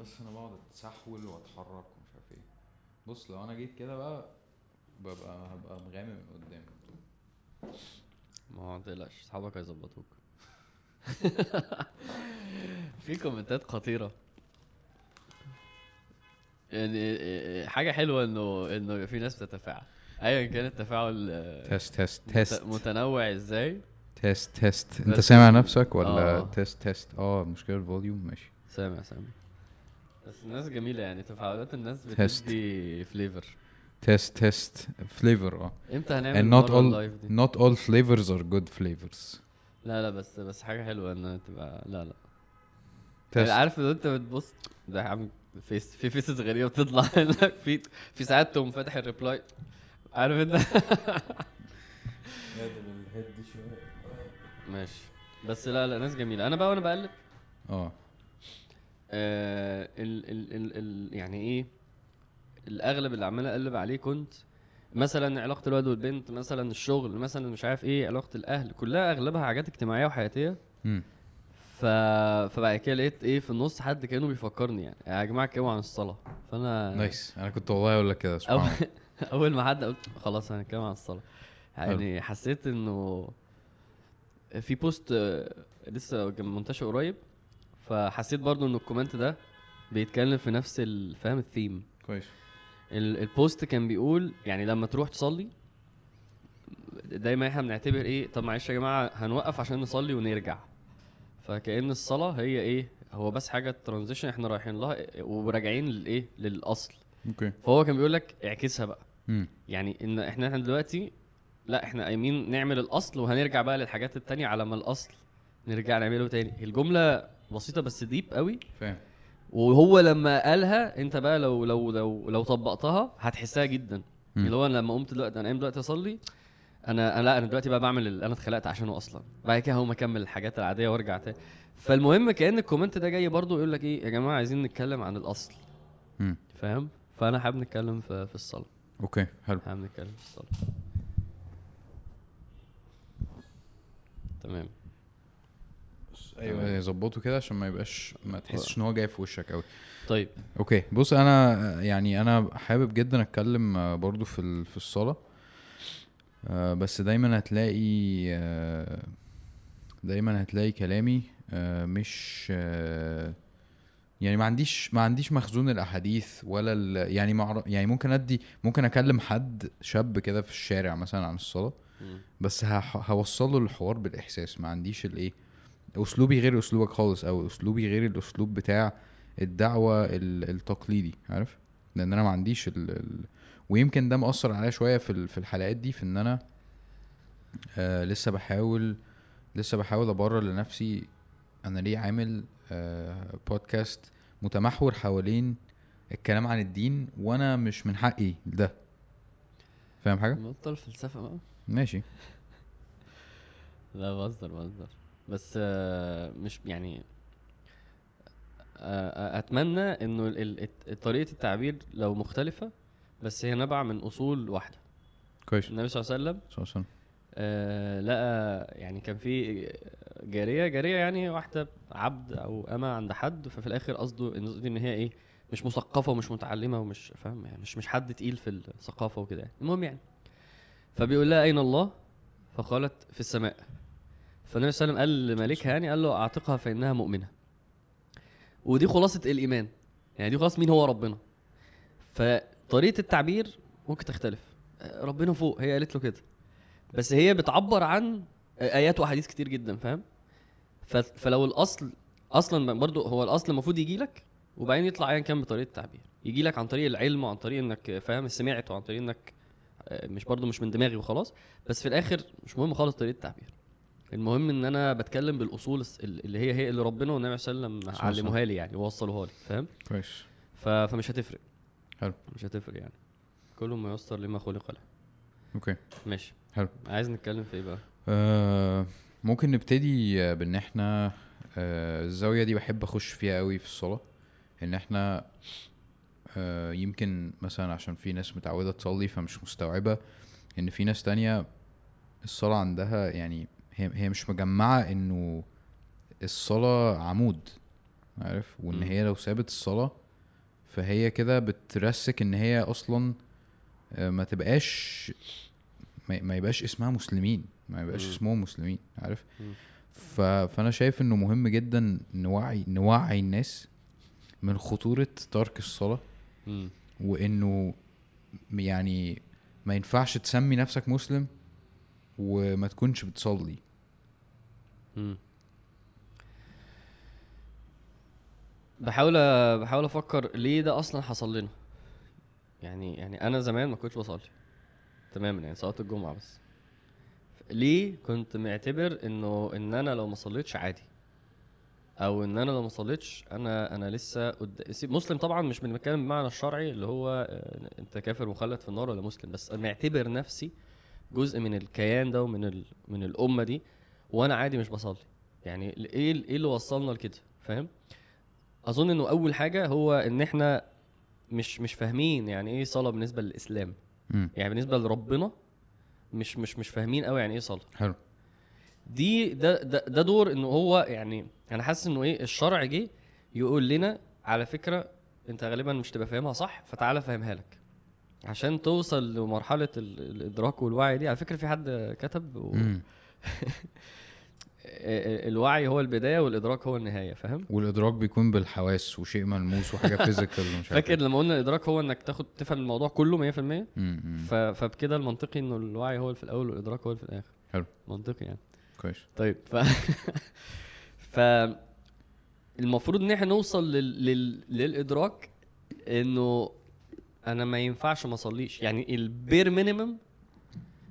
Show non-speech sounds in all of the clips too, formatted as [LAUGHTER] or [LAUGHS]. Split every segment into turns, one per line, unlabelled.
بس أنا بقعد اتسحول واتحرك ومش عارف إيه. بص لو أنا جيت كده بقى ببقى هبقى مغامر من قدام.
ما هو متقلقش اصحابك هيظبطوك. [LAUGHS] في كومنتات خطيرة. يعني حاجة حلوة انه إنه يبقى في ناس بتتفاعل. ايا كان التفاعل
test test
مت-
test
متنوع
إزاي؟ test test
أنت
سامع نفسك ولا
آه.
test test آه المشكلة ال volume ماشي.
سامع سامع. بس الناس جميلة يعني تفاعلات الناس. بتدي flavor
test test flavor آه.
إمتى هنعمل
and not all
ال live دي؟
not all flavors are good flavors.
لا لا بس بس حاجة حلوة ان تبقى لا لا. يعني
test
عارف لو أنت بتبص ده عامل face في faces غريبة بتطلع [LAUGHS] لك في في ساعات تقوم فاتح ال replay عارف أنت؟ [LAUGHS] ماشي. بس لا لا ناس جميلة. أنا بقى وأنا بقلب.
آه.
آه ال ال ال ال يعني إيه الأغلب اللي عمال أقلب عليه كنت مثلا علاقة الولد والبنت مثلا الشغل مثلا مش عارف إيه علاقة الأهل كلها أغلبها حاجات اجتماعية
وحياتية.
ف... فبعد كده لقيت إيه في النص حد كأنه بيفكرني يعني. يا جماعة اتكلموا عن الصلاة. فأنا
نايس. أنا كنت والله أقول لك كده
أول,
سبحان الله. [LAUGHS]
أول ما حد قلت خلاص هنتكلم عن الصلاة. يعني حسيت إنه في post آه، لسه منتشر قريب. فحسيت برضو إن ال comment ده بيتكلم في نفس ال- فاهم الثيم
كويس.
ال- ال post كان بيقول يعني لما تروح تصلي دايما إحنا بنعتبر إيه طب معلش يا جماعة هنوقف عشان نصلي ونرجع. فكأن الصلاة هي إيه هو بس حاجة transition إحنا رايحين لها وراجعين للايه للأصل.
okay.
فهو كان بيقول لك اعكسها بقى.
مم.
يعني إن إحنا إحنا دلوقتي لا إحنا قايمين نعمل الأصل وهنرجع بقى للحاجات التانية على ما الأصل نرجع نعمله تاني. الجملة بسيطة بس deep قوي.
فاهم.
وهو لما قالها انت بقى لو لو لو لو طبقتها هتحسها جدا. اللي هو أنا لما قمت دلوقتي أنا قايم دلوقتي أصلي أنا أنا لا أنا دلوقتي بقى بعمل اللي أنا اتخلقت عشانه أصلا. بعد كده هقوم اكمل الحاجات العادية وارجع تاني. فالمهم كأن ال comment ده جاي برضو يقول لك إيه يا جماعة عايزين نتكلم عن
الأصل.
فاهم؟ فأنا حابب نتكلم في, في الصلاة.
okay حلو.
حابب نتكلم في الصلاة. تمام.
أيوه ظبطه كده عشان ما يبقاش ما تحسش إن هو جاي في وشك قوي
طيب.
okay. بص أنا يعني أنا حابب جدا أتكلم برضو في في الصلاة. آه، بس دايما هتلاقي آه، دايما هتلاقي كلامي آه، مش يعني ما عنديش ما عنديش مخزون الأحاديث ولا ال- يعني يعني ممكن أدي ممكن أكلم حد شاب كده في الشارع مثلا عن
الصلاة.
بس هح- هوصل له الحوار بالإحساس. ما عنديش الإيه أسلوبي غير أسلوبك خالص أو أسلوبي غير الأسلوب بتاع الدعوة ال- التقليدي عارف؟ لأن أنا ما عنديش ال... ال... ويمكن ده مأثر عليا شوية في في الحلقات دي في إن أنا آه لسه بحاول لسه بحاول أبرر لنفسي أنا ليه عامل آه بودكاست متمحور حوالين الكلام عن الدين وأنا مش من حقي ده. فاهم حاجة؟
بطل فلسفة بقى؟
ماشي.
لا بهزر بهزر. بس آه، مش يعني آه، أتمنى إنه طريقة التعبير لو مختلفة بس هي نابعة من أصول واحدة.
كويس.
النبي صلى الله عليه وسلم
صلى الله عليه وسلم.
آه لقى يعني كان في جارية جارية يعني واحدة عبد أو اما عند حد ففي الآخر قصده إن هي إيه مش مثقفة ومش متعلمة ومش فاهم؟ يعني مش مش حد تقيل في الثقافة وكده يعني. المهم يعني فبيقول لها أين الله؟ فقالت في السماء. فالنبي صلى الله عليه وسلم قال لمالكها يعني قال له أعتقها فإنها مؤمنة. ودي خلاصة الإيمان. يعني دي خلاص مين هو ربنا. فطريقة التعبير ممكن تختلف. ربنا فوق هي قالت له كده. بس هي بتعبر عن آيات وأحاديث كتير جدا فاهم؟ فلو الأصل أصلا برضو هو الأصل المفروض يجي لك وبعدين يطلع ايا كان بطريقة التعبير. يجي لك عن طريق العلم وعن طريق إنك فاهم؟ سمعت وعن طريق إنك آه، مش برضو مش من دماغي وخلاص بس في الآخر مش مهم خالص طريقة التعبير. المهم إن أنا بتكلم بالأصول اللي هي هي اللي ربنا والنبي صلى الله عليه وسلم علموها لي يعني ووصلوها لي فاهم؟
كويس.
ف- فمش هتفرق.
حلو.
مش هتفرق يعني. كل ما لما خلق له.
أوكي.
ماشي.
حلو.
عايز نتكلم في إيه بقى؟
آه ممكن نبتدي بإن إحنا آه الزاوية دي بحب أخش فيها قوي في الصلاة. إن إحنا آه يمكن مثلا عشان في ناس متعودة تصلي فمش مستوعبة إن في ناس تانية الصلاة عندها يعني هي هي مش مجمعة إنه الصلاة عمود عارف
وإن.
هي لو سابت الصلاة فهي كده بترسك إن هي أصلا آه، ما تبقاش ما يبقاش اسمها مسلمين ما يبقاش. اسمهم مسلمين عارف. فأنا شايف إنه مهم جدا نوعي نوعي الناس من خطورة ترك
الصلاة.
وإنه يعني ما ينفعش تسمي نفسك مسلم وما تكونش بتصلي.
بحاول بحاول أفكر ليه ده أصلا حصل لنا. يعني يعني أنا زمان ما كنتش بصلي. تماما يعني صلاة الجمعة بس. ليه كنت معتبر إنه إن أنا لو ما صليتش عادي؟ أو إن أنا لو ما صليتش أنا أنا لسه قد... مسلم طبعا مش بنتكلم بمعنى الشرعي اللي هو آه، أنت كافر مخلد في النار ولا مسلم بس معتبر نفسي جزء من الكيان ده ومن ال... من الأمة دي وأنا عادي مش بصلي. يعني إيه إيه اللي وصلنا لكده؟ فاهم؟ أظن إنه أول حاجة هو إن إحنا مش مش فاهمين يعني إيه صلاة بالنسبة للإسلام.
مم.
يعني بالنسبة لربنا مش مش مش فاهمين قوي يعني إيه صلاة.
حلو.
دي ده ده, ده دور إنه هو يعني أنا حاسس إنه إيه الشرع جه يقول لنا على فكرة أنت غالبا مش تبقى فاهمها صح فتعالى افهمها لك. عشان توصل لمرحلة ال- الإدراك والوعي دي على فكرة في حد كتب و... [LAUGHS] الوعي هو البداية والإدراك هو النهاية فاهم
والإدراك بيكون بالحواس وشيء ملموس وحاجة [LAUGHS] فيزيكال ومش
فاكر
إيه.
لما قلنا الإدراك هو إنك تاخد تفهم الموضوع كله 100%
مم، مم.
ف... فبكده المنطقي إنه الوعي هو في الأول والإدراك هو في الآخر
حلو.
منطقي يعني
كويس
طيب ف [LAUGHS] ف المفروض إن إحنا نوصل لل... لل... للإدراك إنه أنا ما ينفعش ما أصليش. يعني ال bare minimum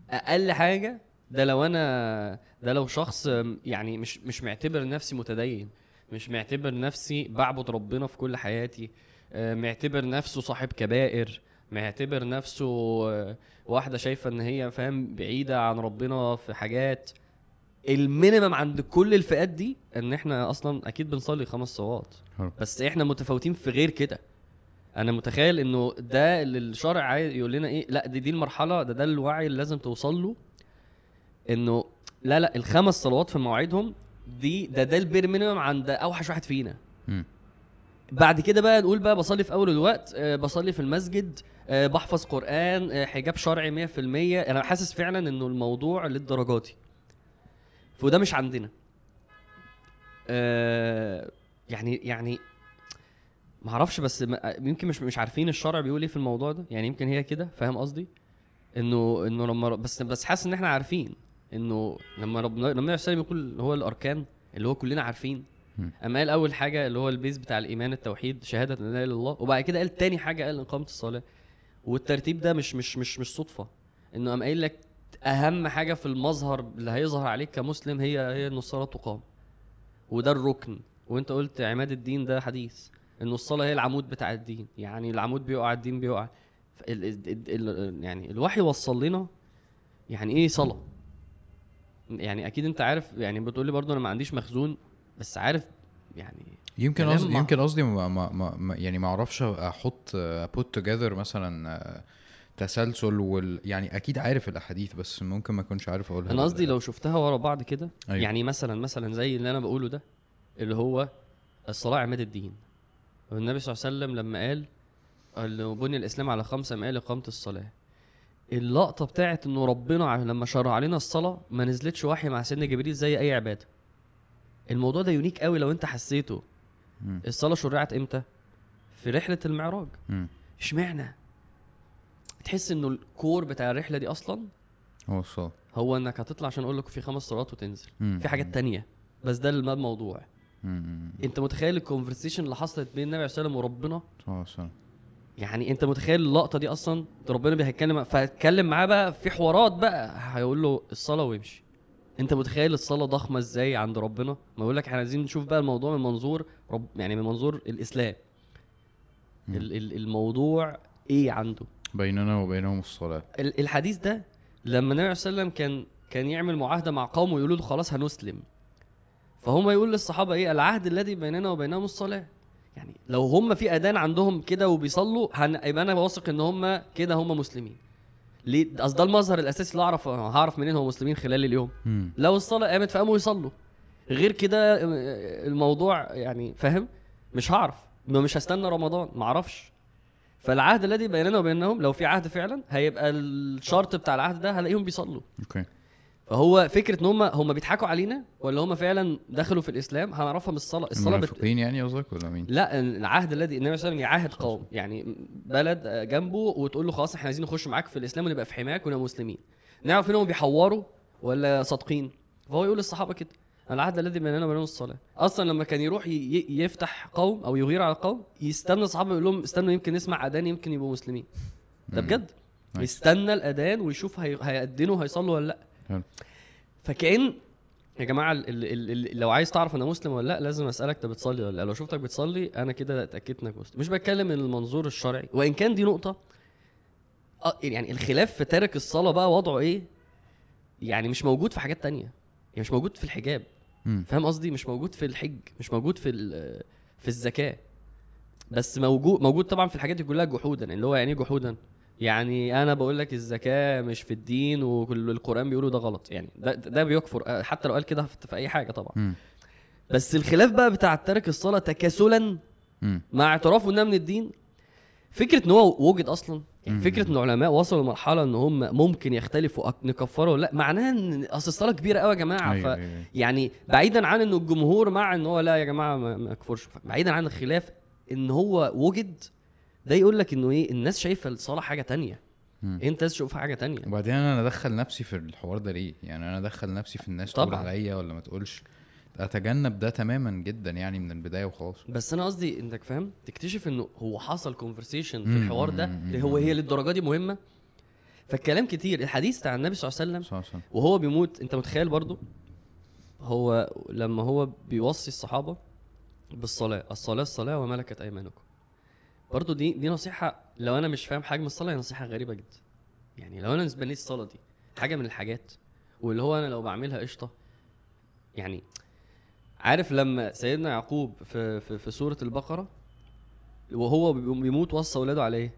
أقل حاجة ده لو أنا ده لو شخص يعني مش مش معتبر نفسي متدين مش معتبر نفسي بعبد ربنا في كل حياتي آه، معتبر نفسه صاحب كبائر معتبر نفسه آه، واحدة شايفة إن هي فاهم بعيدة عن ربنا في حاجات. ال minimum عند كل الفئات دي إن إحنا أصلا أكيد بنصلي خمس صلوات. بس إحنا متفاوتين في غير كده. أنا متخيل إنه ده اللي الشرع عايز يقول لنا إيه لأ دي دي المرحلة ده ده الوعي اللي لازم توصل له إنه لا لأ الخمس صلوات في مواعيدهم دي ده ده ال bare minimum عند أوحش واحد فينا. بعد كده بقى نقول بقى بصلي في أول الوقت آه، بصلي في المسجد آه، بحفظ قرآن آه، حجاب شرعي 100% أنا حاسس فعلا إنه الموضوع للدرجات دي. وده مش عندنا. يعني يعني ما أعرفش بس يمكن مش مش عارفين الشرع بيقول إيه في الموضوع ده. يعني يمكن هي كده فاهم قصدي؟ انه انه لما بس بس حاسس ان إحنا عارفين انه لما ربنا لما النبي يقول هو الأركان اللي هو كلنا عارفين. أما قال أول حاجة اللي هو البيز بتاع الإيمان التوحيد شهادة ان لا إله إلا الله وبعد كده قال تاني حاجة قال إقامة الصلاة. والترتيب ده مش مش مش مش صدفة. إنه قام قايل لك أهم حاجة في المظهر اللي هيظهر عليك كمسلم هي هي ان الصلاة تقام. وده الركن. وأنت قلت عماد الدين ده حديث. إنه الصلاة هي العمود بتاع الدين. يعني العمود بيقع الدين بيقع. ال ال ال يعني الوحي وصل لنا يعني إيه صلاة؟ يعني أكيد أنت عارف يعني بتقول لي برضه أنا ما عنديش مخزون بس عارف يعني
يمكن قصدي يمكن قصدي ما ما ما يعني ما أعرفش أحط بوت توجذر مثلا تسلسل وال يعني أكيد عارف الأحاديث بس ممكن ما أكونش عارف أقولها.
أنا قصدي لو شفتها ورا بعض كده
أيوة.
يعني مثلا مثلا زي اللي أنا بقوله ده اللي هو الصلاة عماد الدين. والنبي صلى الله عليه وسلم لما قال اللي بني الإسلام على خمسه قال إقامة الصلاة. اللقطة بتاعت إنه ربنا لما شرع علينا الصلاة ما نزلتش وحي مع سيدنا جبريل زي أي عبادة. الموضوع ده يونيك قوي لو أنت حسيته. الصلاة شرعت إمتى؟ في رحلة المعراج. اشمعنى؟ تحس إنه الكور بتاع الرحلة دي أصلا؟
هو الصلاة.
هو إنك هتطلع عشان أقول لك في خمس صلوات وتنزل.
مم.
في حاجات تانية. بس ده الم- الموضوع.
مم.
انت متخيل الكونفرسيشن اللي حصلت بين النبي عليه الصلاة والسلام وربنا. يعني انت متخيل اللقطة دي أصلا؟ ربنا هيتكلم فهتكلم معاه بقى في حوارات بقى. هيقول له الصلاة ويمشي. انت متخيل الصلاة ضخمة إزاي عند ربنا؟ ما يقول لك إحنا عايزين نشوف بقى الموضوع من منظور رب يعني من منظور
الإسلام.
ال- ال- الموضوع إيه عنده؟
بيننا وبينهم الصلاة.
ال- الحديث ده لما النبي عليه وسلم كان كان يعمل معاهدة مع قومه ويقولوا له خلاص هنسلم. فهم يقول للصحابة إيه؟ العهد الذي بيننا وبينهم الصلاة. يعني لو هم في أذان عندهم كده وبيصلوا. يبقى أنا واثق إن هم كده هم مسلمين. ليه؟ أصل ده المظهر الأساسي اللي اعرف هعرف منين هم مسلمين خلال اليوم.
مم.
لو الصلاة قامت فقاموا يصلوا. غير كده آه، الموضوع يعني فاهم؟ مش هعرف. ما مش هستنى رمضان. ما أعرفش. فالعهد الذي بيننا وبينهم لو في عهد فعلا هيبقى الشرط بتاع العهد ده هلاقيهم بيصلوا.
أوكي.
فهو فكرة إن هم هم بيضحكوا علينا ولا هم فعلا دخلوا في الإسلام؟ هنعرفها من الصلاه الصلاة بت...
المنافقين يعني قصدك ولا مين؟
لا العهد الذي النبي صلى الله عليه وسلم يعاهد قوم. يعني بلد جنبه وتقول له خلاص إحنا عايزين نخش معاك في الإسلام ونبقى في حماك ونبقى مسلمين. نعرف إنهم بيحوروا ولا صادقين؟ فهو يقول للصحابة كده العهد الذي بيننا وبينهم الصلاة. أصلا لما كان يروح يفتح قوم أو يغير على قوم يستنى الصحابة يقول لهم استنوا يمكن نسمع أذان يمكن يبقوا مسلمين. ده. بجد. يستنى الأذان ويشوف هي... هيأذنوا هيصلوا ولا لأ.
حلو.
فكأن يا جماعة ال... ال... ال... ال... لو عايز تعرف أنا مسلم ولا لأ لازم أسألك انت بتصلي ولا لأ. لو شفتك بتصلي أنا كده اتأكدت إنك مسلم. مش بتكلم من المنظور الشرعي. وإن كان دي نقطة آه، يعني الخلاف في تارك الصلاة بقى وضعه إيه؟ يعني مش موجود في حاجات تانية. يعني مش موجود في الحجاب. فاهم قصدي؟ مش موجود في الحج مش موجود في في الزكاة. بس موجود موجود طبعا في الحاجات دي كلها جحودا. اللي هو يعني إيه جحودا؟ يعني أنا بقول لك الزكاه مش في الدين وكل القرآن بيقولوا ده غلط يعني ده ده بيكفر آه، حتى لو قال كده في أي حاجة طبعا
مم.
بس الخلاف بقى بتاع ترك الصلاة تكاسلا
مم.
مع اعترافه إنها من الدين فكرة إن هو وجد أصلا يعني. فكرة إن العلماء وصلوا لمرحلة إن هم ممكن يختلفوا نكفروا لا معناها إن أصل الصلاة كبيرة قوي يا جماعة
أيوة،
ف...
أيوة، أيوة.
يعني بعيدا عن انه الجمهور مع إن هو لا يا جماعة ما يكفرش بعيدا عن الخلاف إن هو وجد ده يقول لك إنه إيه الناس شايفة الصلاة حاجة تانية.
مم.
أنت تشوفها حاجة تانية.
وبعدين أنا أدخل نفسي في الحوار ده ليه؟ يعني أنا أدخل نفسي في الناس تقول
طبعاً.
عليا ولا ما تقولش. أتجنب ده تماما جدا يعني من البداية وخلاص.
بس أنا قصدي إنك فاهم تكتشف إنه هو حصل كونفرسيشن في الحوار ده. اللي هو. هي للدرجة دي مهمة؟ فالكلام كتير. الحديث بتاع النبي صلى الله عليه وسلم
صح صح
وهو بيموت أنت متخيل برضو؟ هو لما هو بيوصي الصحابة بالصلاة. الصلاة الصلاة وما ملكت أيمانكم. برضو دي دي نصيحة لو أنا مش فاهم حجم الصلاة هي نصيحة غريبة جدا. يعني لو أنا بالنسبة لي الصلاة دي حاجة من الحاجات واللي هو أنا لو بعملها قشطة. يعني عارف لما سيدنا يعقوب في في, في سورة البقرة وهو بي- بيموت وصى اولاده على إيه؟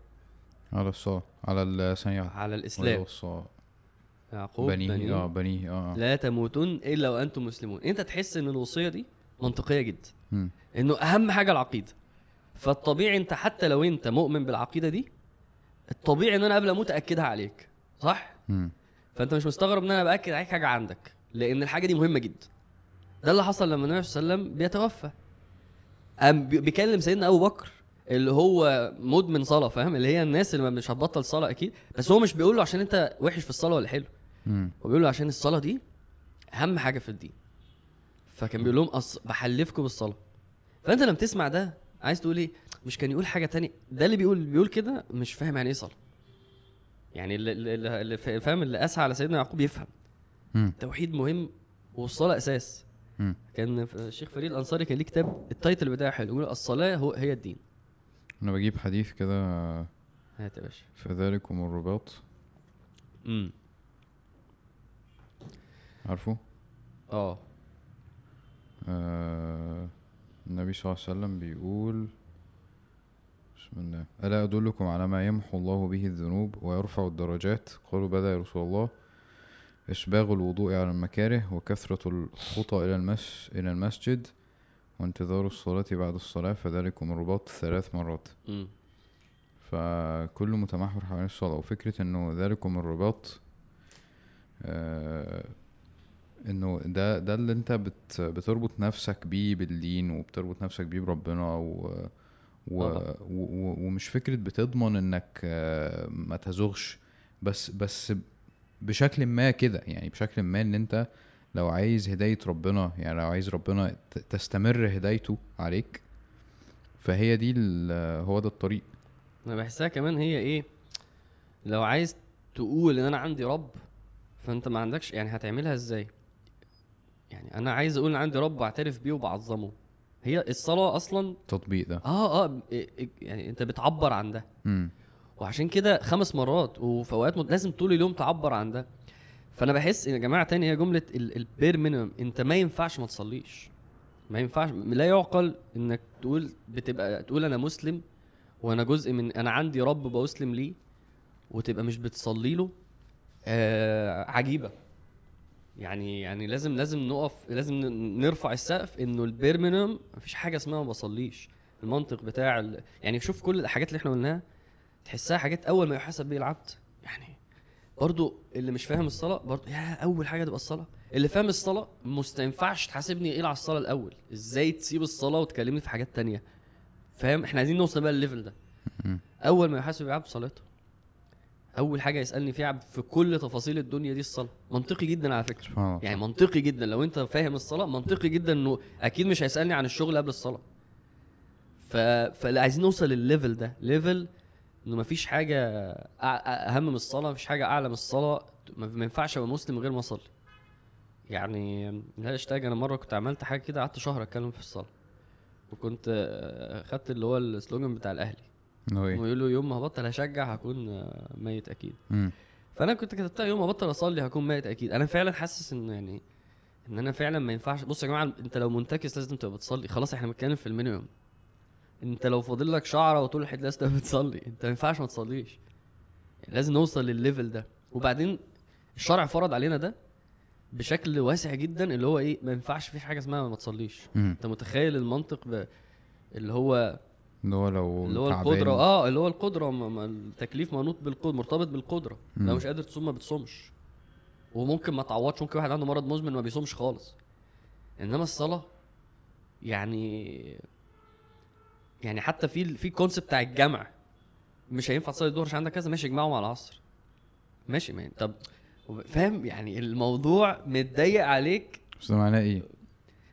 على الصلاة على الثانية
على الإسلام.
وصى
يعقوب
بنيه
بنيه.
آه بنيه آه آه.
لا تموتن إلا وأنتم مسلمون. أنت تحس إن الوصية دي منطقية جدا. إنه أهم حاجة العقيدة. فالطبيعي انت حتى لو انت مؤمن بالعقيدة دي الطبيعي ان أنا قبل أموت ااكدها عليك صح؟
مم.
فانت مش مستغرب ان أنا باكد عليك حاجة عندك لأن الحاجة دي مهمة جدا. ده اللي حصل لما النبي صلى الله عليه وسلم بيتوفى. قام بي- بيكلم سيدنا أبو بكر اللي هو مدمن صلاة فاهم؟ اللي هي الناس اللي مش هتبطل صلاة أكيد بس هو مش بيقول له عشان انت وحش في الصلاة ولا حلو. هو بيقول له عشان الصلاة دي أهم حاجة في الدين. فكان بيقول لهم أص... بحلفكم بالصلاه فأنت لما تسمع ده عايز تقول إيه؟ مش كان يقول حاجة تانية؟ ده اللي بيقول بيقول كده مش فاهم يعني إيه صلاة. يعني اللي, اللي, اللي فا- فاهم اللي اسعى على سيدنا يعقوب يفهم. التوحيد مهم والصلاة
أساس.
كان الشيخ فريد الأنصاري كان ليه كتاب ال title بتاعه حلو يقول الصلاة هو هي الدين.
أنا بجيب حديث كده
هات يا باشا.
فذلكم الرباط.
امم
عارفه؟
آه.
آه. النبي صلى الله عليه وسلم بيقول بسم الله ألا أدلكم على ما يمحو الله به الذنوب ويرفع الدرجات؟ قالوا بلى يا رسول الله. إسباغ الوضوء على المكاره وكثرة الخطى إلى المس إلى المسجد وانتظار الصلاة بعد الصلاة فذلكم الرباط ثلاث مرات.
امم
فكله متمحور حوالين الصلاة وفكرة إنه ذلكم الرباط آه إنه ده ده اللي أنت بت بتربط نفسك بيه بالدين وبتربط نفسك بيه بربنا و و. و و ومش فكرة بتضمن إنك آه ما تزغش بس بس بشكل ما كده يعني بشكل ما إن أنت لو عايز هداية ربنا يعني لو عايز ربنا تستمر هدايته عليك فهي دي هو ده الطريق.
أنا بحسها كمان هي إيه لو عايز تقول إن أنا عندي رب فأنت ما عندكش يعني هتعملها إزاي؟ يعني أنا عايز أقول عندي رب واعترف بيه وبعظمه. هي الصلاة أصلا
التطبيق ده.
آه آه يعني أنت بتعبر عن ده.
امم
وعشان كده خمس مرات وفي أوقات لازم طول اليوم تعبر عن ده. فأنا بحس يا جماعة تاني هي جملة ال- البير مينيمم أنت ما ينفعش ما تصليش. ما ينفعش لا يعقل إنك تقول بتبقى تقول أنا مسلم وأنا جزء من أنا عندي رب بسلم ليه وتبقى مش بتصلي له آه عجيبة. يعني يعني لازم لازم نقف لازم نرفع السقف إنه البير مينيمم مفيش حاجة اسمها ما بصليش. المنطق بتاع ال... يعني شوف كل الحاجات اللي إحنا قلناها تحسها حاجات أول ما يحاسب بيه العبد. يعني برضو اللي مش فاهم الصلاة برضو يا أول حاجة تبقى الصلاة. اللي فاهم الصلاة مست ينفعش تحاسبني إيه على الصلاة الأول. إزاي تسيب الصلاة وتكلمني في حاجات تانية؟ فاهم؟ إحنا عايزين نوصل بقى للل level
ده.
أول ما يحاسب العبد صلاته أول حاجة يسألني فيها في كل تفاصيل الدنيا دي الصلاة. منطقي جدا على فكرة.
سبحان الله.
يعني منطقي جدا. لو أنت فاهم الصلاة منطقي جدا إنه أكيد مش هيسألني عن الشغل قبل الصلاة. ف... فعايزين نوصل للل level ده. level إنه مفيش حاجة أهم من الصلاة مفيش حاجة أعلى من الصلاة. ما ينفعش أبقى مسلم من غير ما أصلي. يعني لا اشتاج أنا مرة كنت عملت حاجة كده قعدت شهر أتكلم في الصلاة. وكنت خدت اللي هو ال slogan
بتاع الأهلي. إيه
ويقولوا يوم ما هبطل هشجع هكون آه، ميت أكيد.
مم.
فأنا كنت كتبتها يوم ما بطل أصلي هكون ميت أكيد. أنا فعلا حاسس ان يعني إن أنا فعلا ما ينفعش. بص يا جماعة أنت لو منتكس لازم تبقى بتصلي. خلاص إحنا بنتكلم في ال minimum. أنت لو فاضل لك شعرة وطول الحيط لازم تبقى بتصلي. أنت ما ينفعش ما تصليش. يعني لازم نوصل للل level ده. وبعدين الشرع فرض علينا ده بشكل واسع جدا اللي هو إيه ما ينفعش في حاجة اسمها ما تصليش. أنت متخيل المنطق ب... اللي هو
اللي هو لو
اللي هو. القدرة آه اللي هو القدرة م- م- التكليف منوط بالقدره مرتبط بالقدرة. لو
مم.
مش قادر تصوم ما بتصومش. وممكن ما تعوضش ممكن واحد عنده مرض مزمن ما بيصومش خالص. إنما الصلاة يعني يعني حتى في في كونسيبت بتاع الجمع. مش هينفع تصلي الظهر عشان عندك كذا. ماشي اجمعهم على العصر. ماشي مان طب فاهم؟ يعني الموضوع متضيق عليك.
بس معناه إيه؟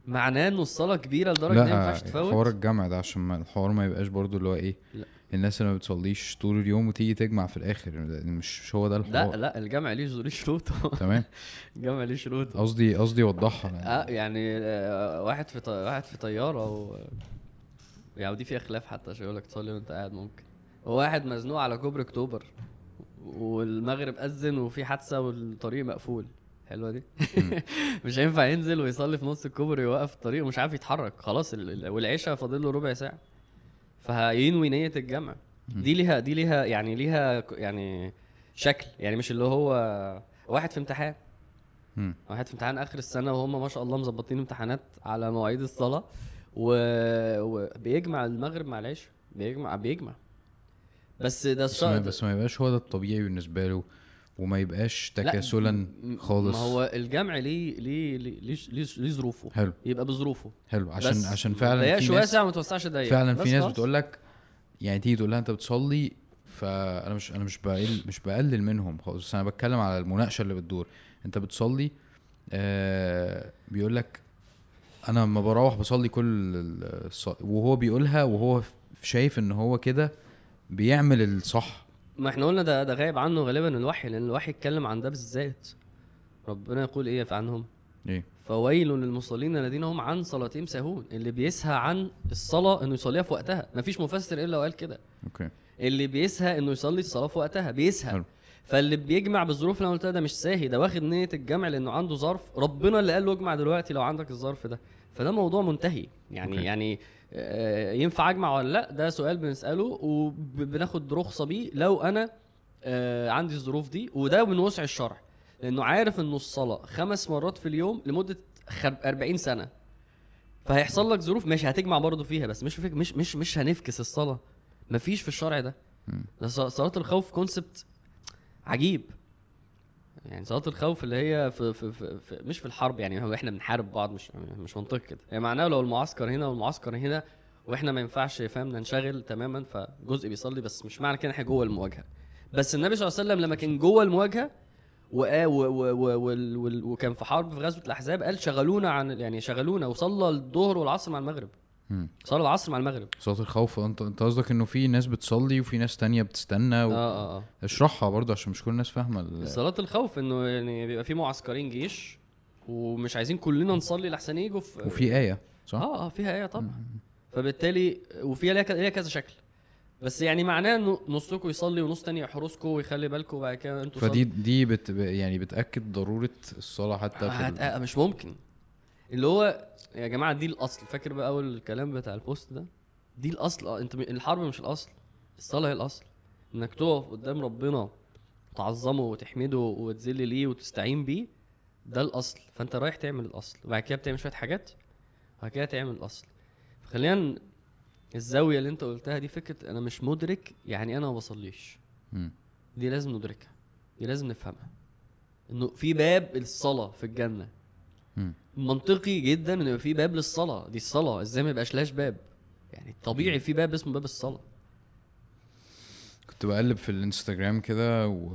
معناه إنه الصلاة كبيرة لدرجة إن ما ينفعش
لا
تفوت؟
حوار الجمع ده عشان ما الحوار ما يبقاش برضو اللي هو إيه
لا.
الناس اللي ما بتصليش طول اليوم وتيجي تجمع في الآخر مش مش هو ده
لا
الحوار.
لا الجمع ليه ليه شروطه
تمام. [LAUGHS]
الجمع ليه شروطه
قصدي قصدي وضحها يعني.
آه يعني آه، واحد في طي... واحد في طيارة و يعني ودي فيها خلاف حتى عشان يقول لك تصلي وأنت قاعد ممكن. وواحد مزنوق على كوبري أكتوبر والمغرب أذن وفي حادثة والطريق مقفول. حلوة دي. [LAUGHS] مش هينفع ينزل ويصلي في نص الكوبري ويوقف الطريق ومش عارف يتحرك. خلاص ال- ال- والعشاء فاضل له ربع ساعة. فهينوي نية الجمع دي ليها دي ليها يعني ليها يعني شكل. يعني مش اللي هو واحد في امتحان. واحد في امتحان آخر السنة وهم ما شاء الله مظبطين امتحانات على مواعيد الصلاة. و... وبيجمع المغرب مع العشاء. بيجمع بيجمع. بس ده.
بس ما يبقاش هو ده الطبيعي بالنسبة له. وما يبقاش تكاسلا خالص.
ما هو الجمع ليه ليه ليه ليه, ظروفه؟
حلو.
يبقى بظروفه.
حلو. عشان
بس
عشان
ما
فعلا في ناس
واسع وما توسعش ضيق.
فعلا في ناس. بتقول لك يعني تيجي تقول لها أنت بتصلي فأنا مش أنا مش بقل مش بقلل منهم خالص. أنا بتكلم على المناقشة اللي بتدور. أنت بتصلي آه بيقول لك أنا لما بروح بصلي كل الص... وهو بيقولها وهو شايف إن هو كده بيعمل الصح.
ما إحنا قلنا ده ده غايب عنه غالبا الوحي لأن الوحي اتكلم عن ده بالذات. ربنا يقول إيه عنهم؟
إيه؟
فويل للمصلين الذين هم عن صلاتهم ساهون. اللي بيسهى عن الصلاة إنه يصليها في وقتها. مفيش مفسر إلا وقال كده.
أوكي.
اللي بيسهى إنه يصلي الصلاة في وقتها بيسهى.
حلو.
فاللي بيجمع بالظروف اللي أنا قلتها ده مش ساهي ده واخد نية الجمع لأنه عنده ظرف. ربنا اللي قال له اجمع دلوقتي لو عندك الظرف ده. فده موضوع منتهي. يعني
أوكي.
يعني ينفع أجمع ولا لأ؟ ده سؤال بنسأله وبناخد رخصة بيه. لو أنا آه، عندي الظروف دي وده من وسع الشرع لأنه عارف إنه الصلاة خمس مرات في اليوم لمدة خر- 40 سنة. فهيحصل لك ظروف ماشي هتجمع برضه فيها بس مش فيك مش مش مش هنفكس الصلاة. مفيش في الشرع ده. صلاة الخوف كونسبت عجيب. يعني صلاة الخوف اللي هي في, في, في, في مش في الحرب يعني هو إحنا بنحارب بعض مش مش منطقي كده. يعني معناه لو المعسكر هنا والمعسكر هنا وإحنا ما ينفعش فاهم ننشغل تماما فجزء بيصلي بس مش معنى كده إحنا جوه المواجهة. بس النبي صلى الله عليه وسلم لما كان جوه المواجهة وال- وكان في حرب في غزوة الأحزاب قال شغلونا عن يعني شغلونا وصلى الظهر والعصر مع المغرب. صلى العصر مع المغرب.
صلاة الخوف. انت انت قصدك انه في ناس بتصلي وفي ناس تانية بتستنى و...
آه آه آه.
اشرحها برضه عشان مش كل الناس فاهمة ال...
صلاة الخوف انه يعني بيبقى في معسكرين جيش ومش عايزين كلنا نصلي لحسن يجوا في
وفي آية صح؟
آه آه فيها آية طبعا. فبالتالي وفيها ليها ليها كذا شكل. بس يعني معناه إنه نصكم يصلي ونص تاني يحرسكم ويخلي بالكم وبعد كده أنتوا
فدي دي بت... يعني بتأكد ضرورة الصلاة حتى في
هت... آه مش ممكن. اللي هو يا جماعة دي الأصل. فاكر بقى أول الكلام بتاع البوست ده؟ دي الأصل. آه أنت الحرب مش الأصل. الصلاة هي الأصل. إنك تقف قدام ربنا تعظمه وتحمده وتذل ليه وتستعين بيه ده الأصل. فأنت رايح تعمل الأصل. وبعد كده بتعمل شوية حاجات وبعد كده تعمل الأصل. فخلينا الزاوية اللي أنت قلتها دي فكرة أنا مش مدرك يعني أنا ما بصليش. دي لازم ندركها. دي لازم نفهمها. إنه في باب الصلاة في
الجنة.
منطقي جدا ان يبقى في باب للصلاة. دي الصلاة إزاي ما يبقاش لاش باب؟ يعني طبيعي في باب اسمه باب الصلاة.
كنت بقلب في الإنستجرام كده و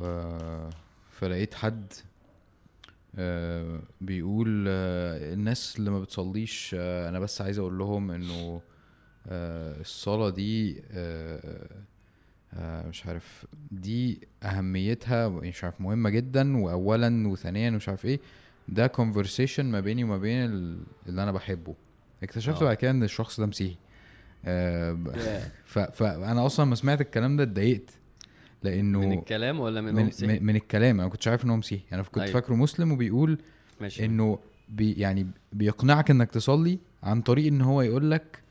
فلقيت حد آه، بيقول آه، الناس اللي ما بتصليش آه، أنا بس عايز أقول لهم إنه الصلاة دي مش عارف دي أهميتها مش عارف مهمة جدا واولا وثانيا ومش عارف إيه. ده conversation ما بيني وما بين ال- اللي أنا بحبه اكتشفت
آه.
بعد كده إن الشخص ده مسيحي آه،. فانا أصلا لما سمعت الكلام ده اتضايقت لأنه
من الكلام ولا من,
من,
من,
الكلام أنا ما كنتش عارف إن هو مسيحي أنا كنت. أيوه. فاكره مسلم وبيقول
ماشي
إنه بي يعني بيقنعك إنك تصلي عن طريق إن هو يقول لك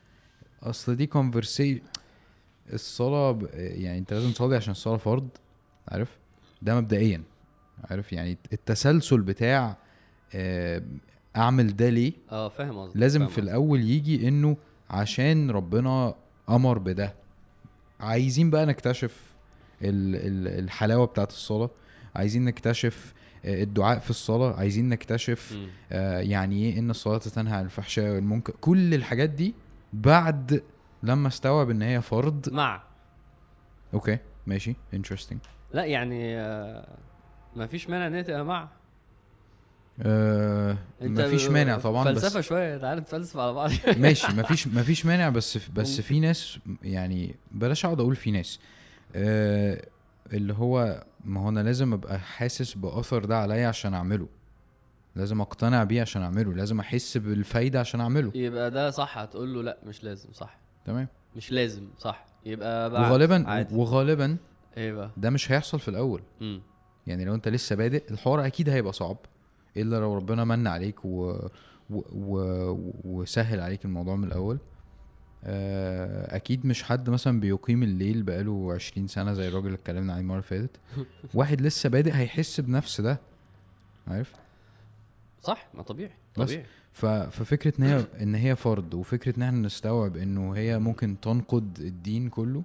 أصل دي كونفرسي الصلاة ب... يعني أنت لازم تصلي عشان الصلاة فرض عارف ده مبدئيا عارف يعني التسلسل بتاع أعمل ده ليه؟
آه فاهم قصدك
لازم
فاهم
في. الأول يجي إنه عشان ربنا أمر بده. عايزين بقى نكتشف ال- ال- الحلاوة بتاعت الصلاة. عايزين نكتشف آه، الدعاء في الصلاة. عايزين نكتشف. آه، يعني إيه إن الصلاة تنهى عن الفحشاء والمنكر. كل الحاجات دي بعد لما استوعب إن هي فرض.
مع.
okay ماشي interesting
لا يعني آه ما فيش مانع إن هي تبقى مع.
آه مفيش مانع طبعا بس
فلسفه شوية تعالى نتفلسف على بعض. [LAUGHS]
ماشي مفيش [LAUGHS] مفيش مانع بس بس في ناس يعني بلاش أقعد أقول في ناس. آه اللي هو ما هو أنا لازم أبقى حاسس بأثر ده عليا عشان أعمله. لازم أقتنع بيه عشان أعمله. لازم أحس بالفايدة عشان أعمله.
يبقى ده صح هتقول له لأ مش لازم صح.
تمام.
مش لازم صح. يبقى بعد
وغالبا
عادي.
وغالبا
إيه بقى؟
ده مش هيحصل في الأول.
مم.
يعني لو أنت لسه بادئ الحوار أكيد هيبقى صعب. الا لو ربنا من عليك و... و... و... وسهل عليك الموضوع من الأول. آه، أكيد مش حد مثلا بيقيم الليل بقاله 20 سنة زي الراجل اللي اتكلمنا عليه المرة اللي فاتت. [LAUGHS] واحد لسه بادئ هيحس بنفس ده. عارف؟
صح ما طبيعي
بس.
طبيعي.
ف... ففكرة إن هي إن هي فرض وفكرة إن إحنا نستوعب إنه هي ممكن تنقض الدين كله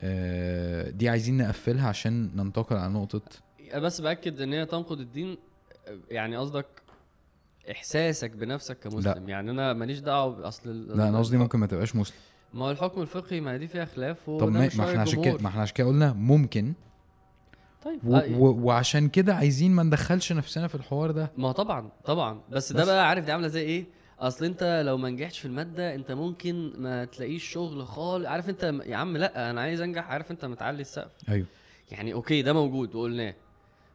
آه، دي عايزين نقفلها عشان ننتقل على نقطة
بس بأكد إن هي تنقض الدين يعني قصدك إحساسك بنفسك كمسلم؟ يعني أنا ماليش دعوة بأصل ال-
لا أنا قصدي ممكن ما تبقاش مسلم.
ما هو الحكم الفقهي ما دي فيها خلاف
طب ما, إحنا عشان كده. ما إحنا عشان كده قلنا ممكن.
طيب
و
آه،
و وعشان كده عايزين ما ندخلش نفسنا في الحوار ده.
ما طبعا طبعا. بس ده
بس.
بقى عارف دي عاملة زي إيه؟ أصل أنت لو ما نجحتش في المادة أنت ممكن ما تلاقيش شغل خالص. عارف أنت يا عم لا أنا عايز أنجح عارف أنت متعلي السقف.
أيوه.
يعني أوكي ده موجود وقلناه.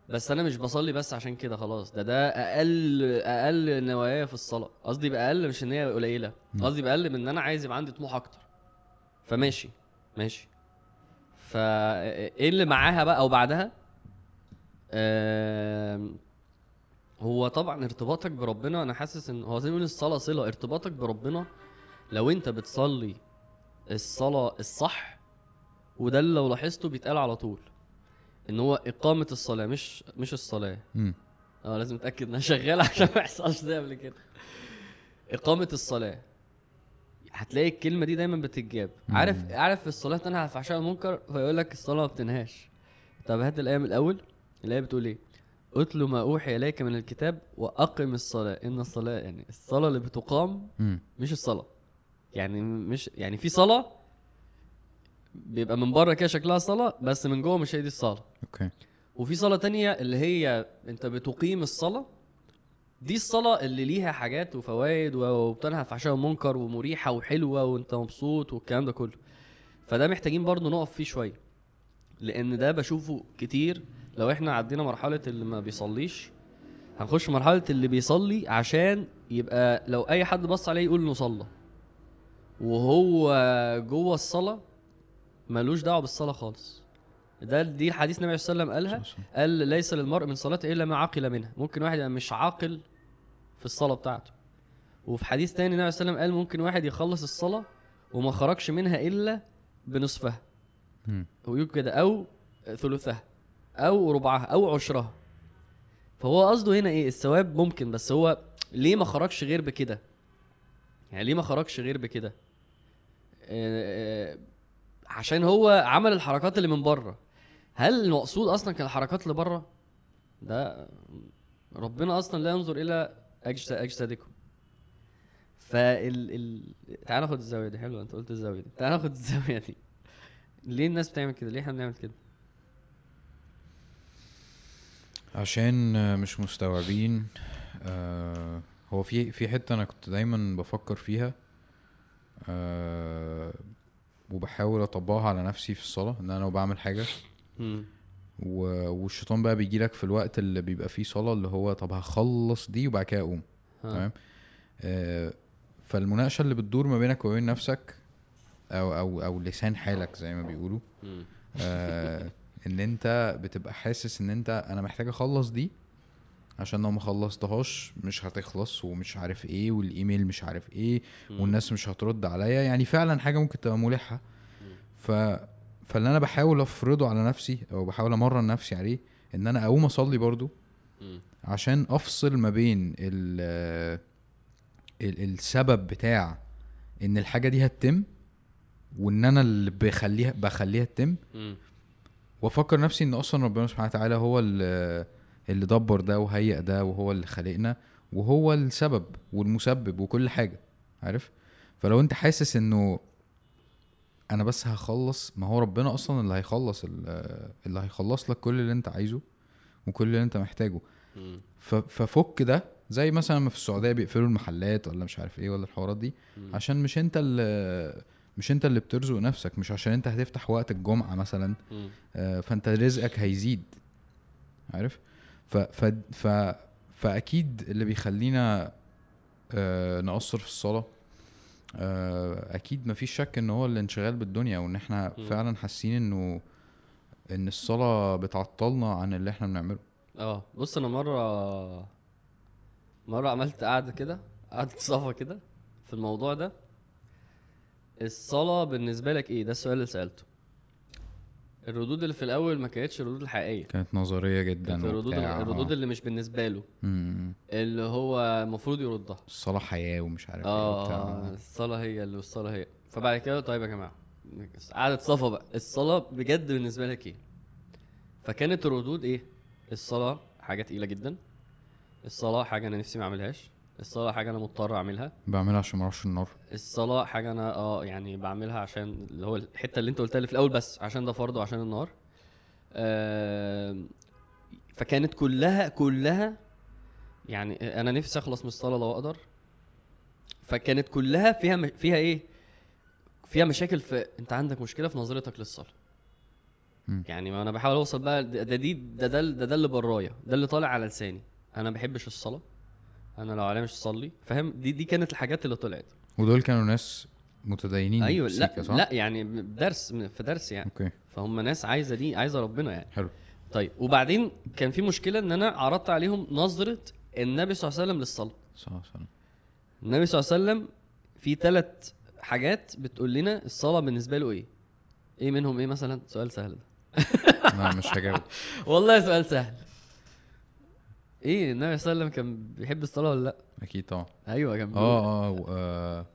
بس أنا مش بصلي بس عشان كده خلاص. ده ده أقل أقل نوايا في الصلاة. قصدي باقل مش إن هي
قليلة.
قصدي باقل من إن أنا عايز يبقى عندي طموح أكتر. فماشي ماشي. فا إيه اللي معاها بقى أو بعدها؟ آم، هو طبعا ارتباطك بربنا أنا حاسس إن هو زي ما بيقول الصلاة صلة. ارتباطك بربنا لو أنت بتصلي الصلاة الصح وده اللي لو لاحظته بيتقال على طول. إن هو إقامة الصلاة مش مش الصلاة.
امم
آه لازم أتأكد انها شغاله [LAUGHS] عشان ما يحصلش زي قبل كده. إقامة الصلاة. هتلاقي الكلمة دي دايما بتتجاب. عارف. عارف الصلاة تنهى عن الفحشاء والمنكر فيقول لك الصلاة ما بتنهاش. طب هات الآية من الأول. الآية بتقول إيه؟ اتل ما أوحي إليك من الكتاب وأقم الصلاة. إن الصلاة يعني الصلاة اللي بتقام مش الصلاة. يعني مش يعني في صلاة بيبقى من بره كده شكلها صلاه بس من جوه مش هي دي الصلاة.
أوكي.
وفي صلاة تانية اللي هي أنت بتقيم الصلاة. دي الصلاة اللي ليها حاجات وفوائد وبتنهى عن الفحشاء والمنكر ومريحة وحلوة وأنت مبسوط والكلام ده كله. فده محتاجين برضو نقف فيه شوية. لأن ده بشوفه كتير. لو إحنا عدينا مرحلة اللي ما بيصليش هنخش مرحلة اللي بيصلي عشان يبقى لو أي حد بص عليه يقول انه صلى وهو جوه الصلاة ملوش دعوة بالصلاة خالص. ده دي الحديث النبي صلى الله عليه وسلم قالها. قال ليس للمرء من صلاته إلا ما عقل منها. ممكن واحد يبقى مش عاقل في الصلاة بتاعته. وفي حديث تاني النبي صلى الله عليه وسلم قال ممكن واحد يخلص الصلاة وما خرجش منها إلا بنصفها. ويقول كده أو ثلثها أو ربعها أو عشرها. فهو قصده هنا إيه؟ الثواب ممكن بس هو ليه ما خرجش غير بكده؟ يعني ليه ما خرجش غير بكده؟ آه، عشان هو عمل الحركات اللي من بره. هل المقصود أصلا كان الحركات اللي بره؟ ده ربنا أصلا لا ينظر إلى أجسادكم. فال ال... تعال ناخد الزاوية دي. حلوة أنت قلت الزاوية دي. تعال ناخد الزاوية دي. ليه الناس بتعمل كده؟ ليه إحنا بنعمل كده؟
عشان مش مستوعبين آه هو في في حتة أنا كنت دايما بفكر فيها آه وبحاول أطبقها على نفسي في الصلاة إن أنا لو بعمل
حاجة.
و- والشيطان بقى بيجي لك في الوقت اللي بيبقى فيه صلاة اللي هو طب هخلص دي وبعد كده
أقوم.
تمام آه فالمناقشة اللي بتدور ما بينك وبين نفسك أو أو أو لسان حالك زي ما بيقولوا. آه إن أنت بتبقى حاسس إن أنت أنا محتاج أخلص دي عشان لو ما خلصتهاش مش هتخلص ومش عارف إيه والإيميل مش عارف
إيه.
والناس مش هترد عليا يعني فعلا حاجة ممكن تبقى ملحة ف فاللي أنا بحاول أفرضه على نفسي أو بحاول أمرن نفسي عليه إن أنا أقوم أصلي برضو. عشان أفصل ما بين ال ال السبب بتاع إن الحاجة دي هتتم وإن أنا اللي بخليها بخليها تتم. وأفكر نفسي إن أصلا ربنا سبحانه وتعالى هو اللي اللي دبر ده وهيئ ده وهو اللي خلقنا وهو السبب والمسبب وكل حاجة عارف فلو انت حاسس انه أنا بس هخلص ما هو ربنا أصلا اللي هيخلص ال- اللي هيخلص لك كل اللي انت عايزه وكل اللي انت محتاجه ففك ده زي مثلا ما في السعودية بيقفلوا المحلات ولا مش عارف إيه ولا الحوارات دي. عشان مش انت اللي مش انت اللي بترزق نفسك مش عشان انت هتفتح وقت الجمعة مثلا. آه، فانت رزقك هيزيد عارف ف ف ف فأكيد اللي بيخلينا آه، نقصر في الصلاة آه، أكيد مفيش شك إن هو الانشغال بالدنيا وإن إحنا
مم.
فعلا حاسين إنه إن الصلاة بتعطلنا عن اللي إحنا بنعمله.
آه بص أنا مرة مرة عملت قعدة كده قعدة صفا كده في الموضوع ده. الصلاة بالنسبة لك إيه؟ ده السؤال اللي سألته. الردود اللي في الأول ما كانتش الردود الحقيقية.
كانت نظرية جدا
كانت الردود
وبتاع،
الردود
آه.
اللي مش بالنسبة له.
مم.
اللي هو المفروض يردها.
الصلاة حياة ومش عارف
إيه
آه
آه، الصلاة هي اللي والصلاة هي. فبعد كده طيب يا جماعة قعدة صفا بقى. الصلاة بجد بالنسبة لك إيه؟ فكانت الردود إيه؟ الصلاة حاجة تقيلة جدا. الصلاة حاجة أنا نفسي ما أعملهاش. الصلاة حاجة أنا مضطر أعملها.
بعملها عشان ما أروحش النار.
الصلاة حاجة أنا آه يعني بعملها عشان اللي هو الحتة اللي أنت قلتها اللي في الأول بس عشان ده فرض وعشان النار. آم، فكانت كلها كلها يعني أنا نفسي أخلص من الصلاة لو أقدر. فكانت كلها فيها فيها إيه؟ فيها مشاكل في أنت عندك مشكلة في نظرتك
للصلاة.
يعني ما أنا بحاول أوصل بقى ده ده دي ده ده, ده, ده اللي برايا ده اللي طالع على لساني. أنا ما بحبش الصلاة. أنا لو عليا مش اصلي فاهم؟ دي دي كانت الحاجات اللي طلعت.
ودول كانوا ناس متدينين
أيوه لا
صح؟
لا يعني درس في درس يعني.
أوكي.
فهم ناس عايزة دي عايزة ربنا يعني.
حلو.
طيب وبعدين كان في مشكلة إن أنا عرضت عليهم نظرة النبي صلى الله عليه وسلم للصلاة.
صح صح
النبي صلى الله عليه وسلم في ثلاث حاجات بتقول لنا الصلاة بالنسبة له إيه؟ إيه منهم؟ إيه مثلا؟ سؤال سهل ده.
لا مش هجاوب. [LAUGHS]
والله سؤال سهل. إيه النبي صلى الله عليه وسلم كان بيحب الصلاة ولا لأ؟
أكيد طبعا.
أيوه كان
آه آه آه،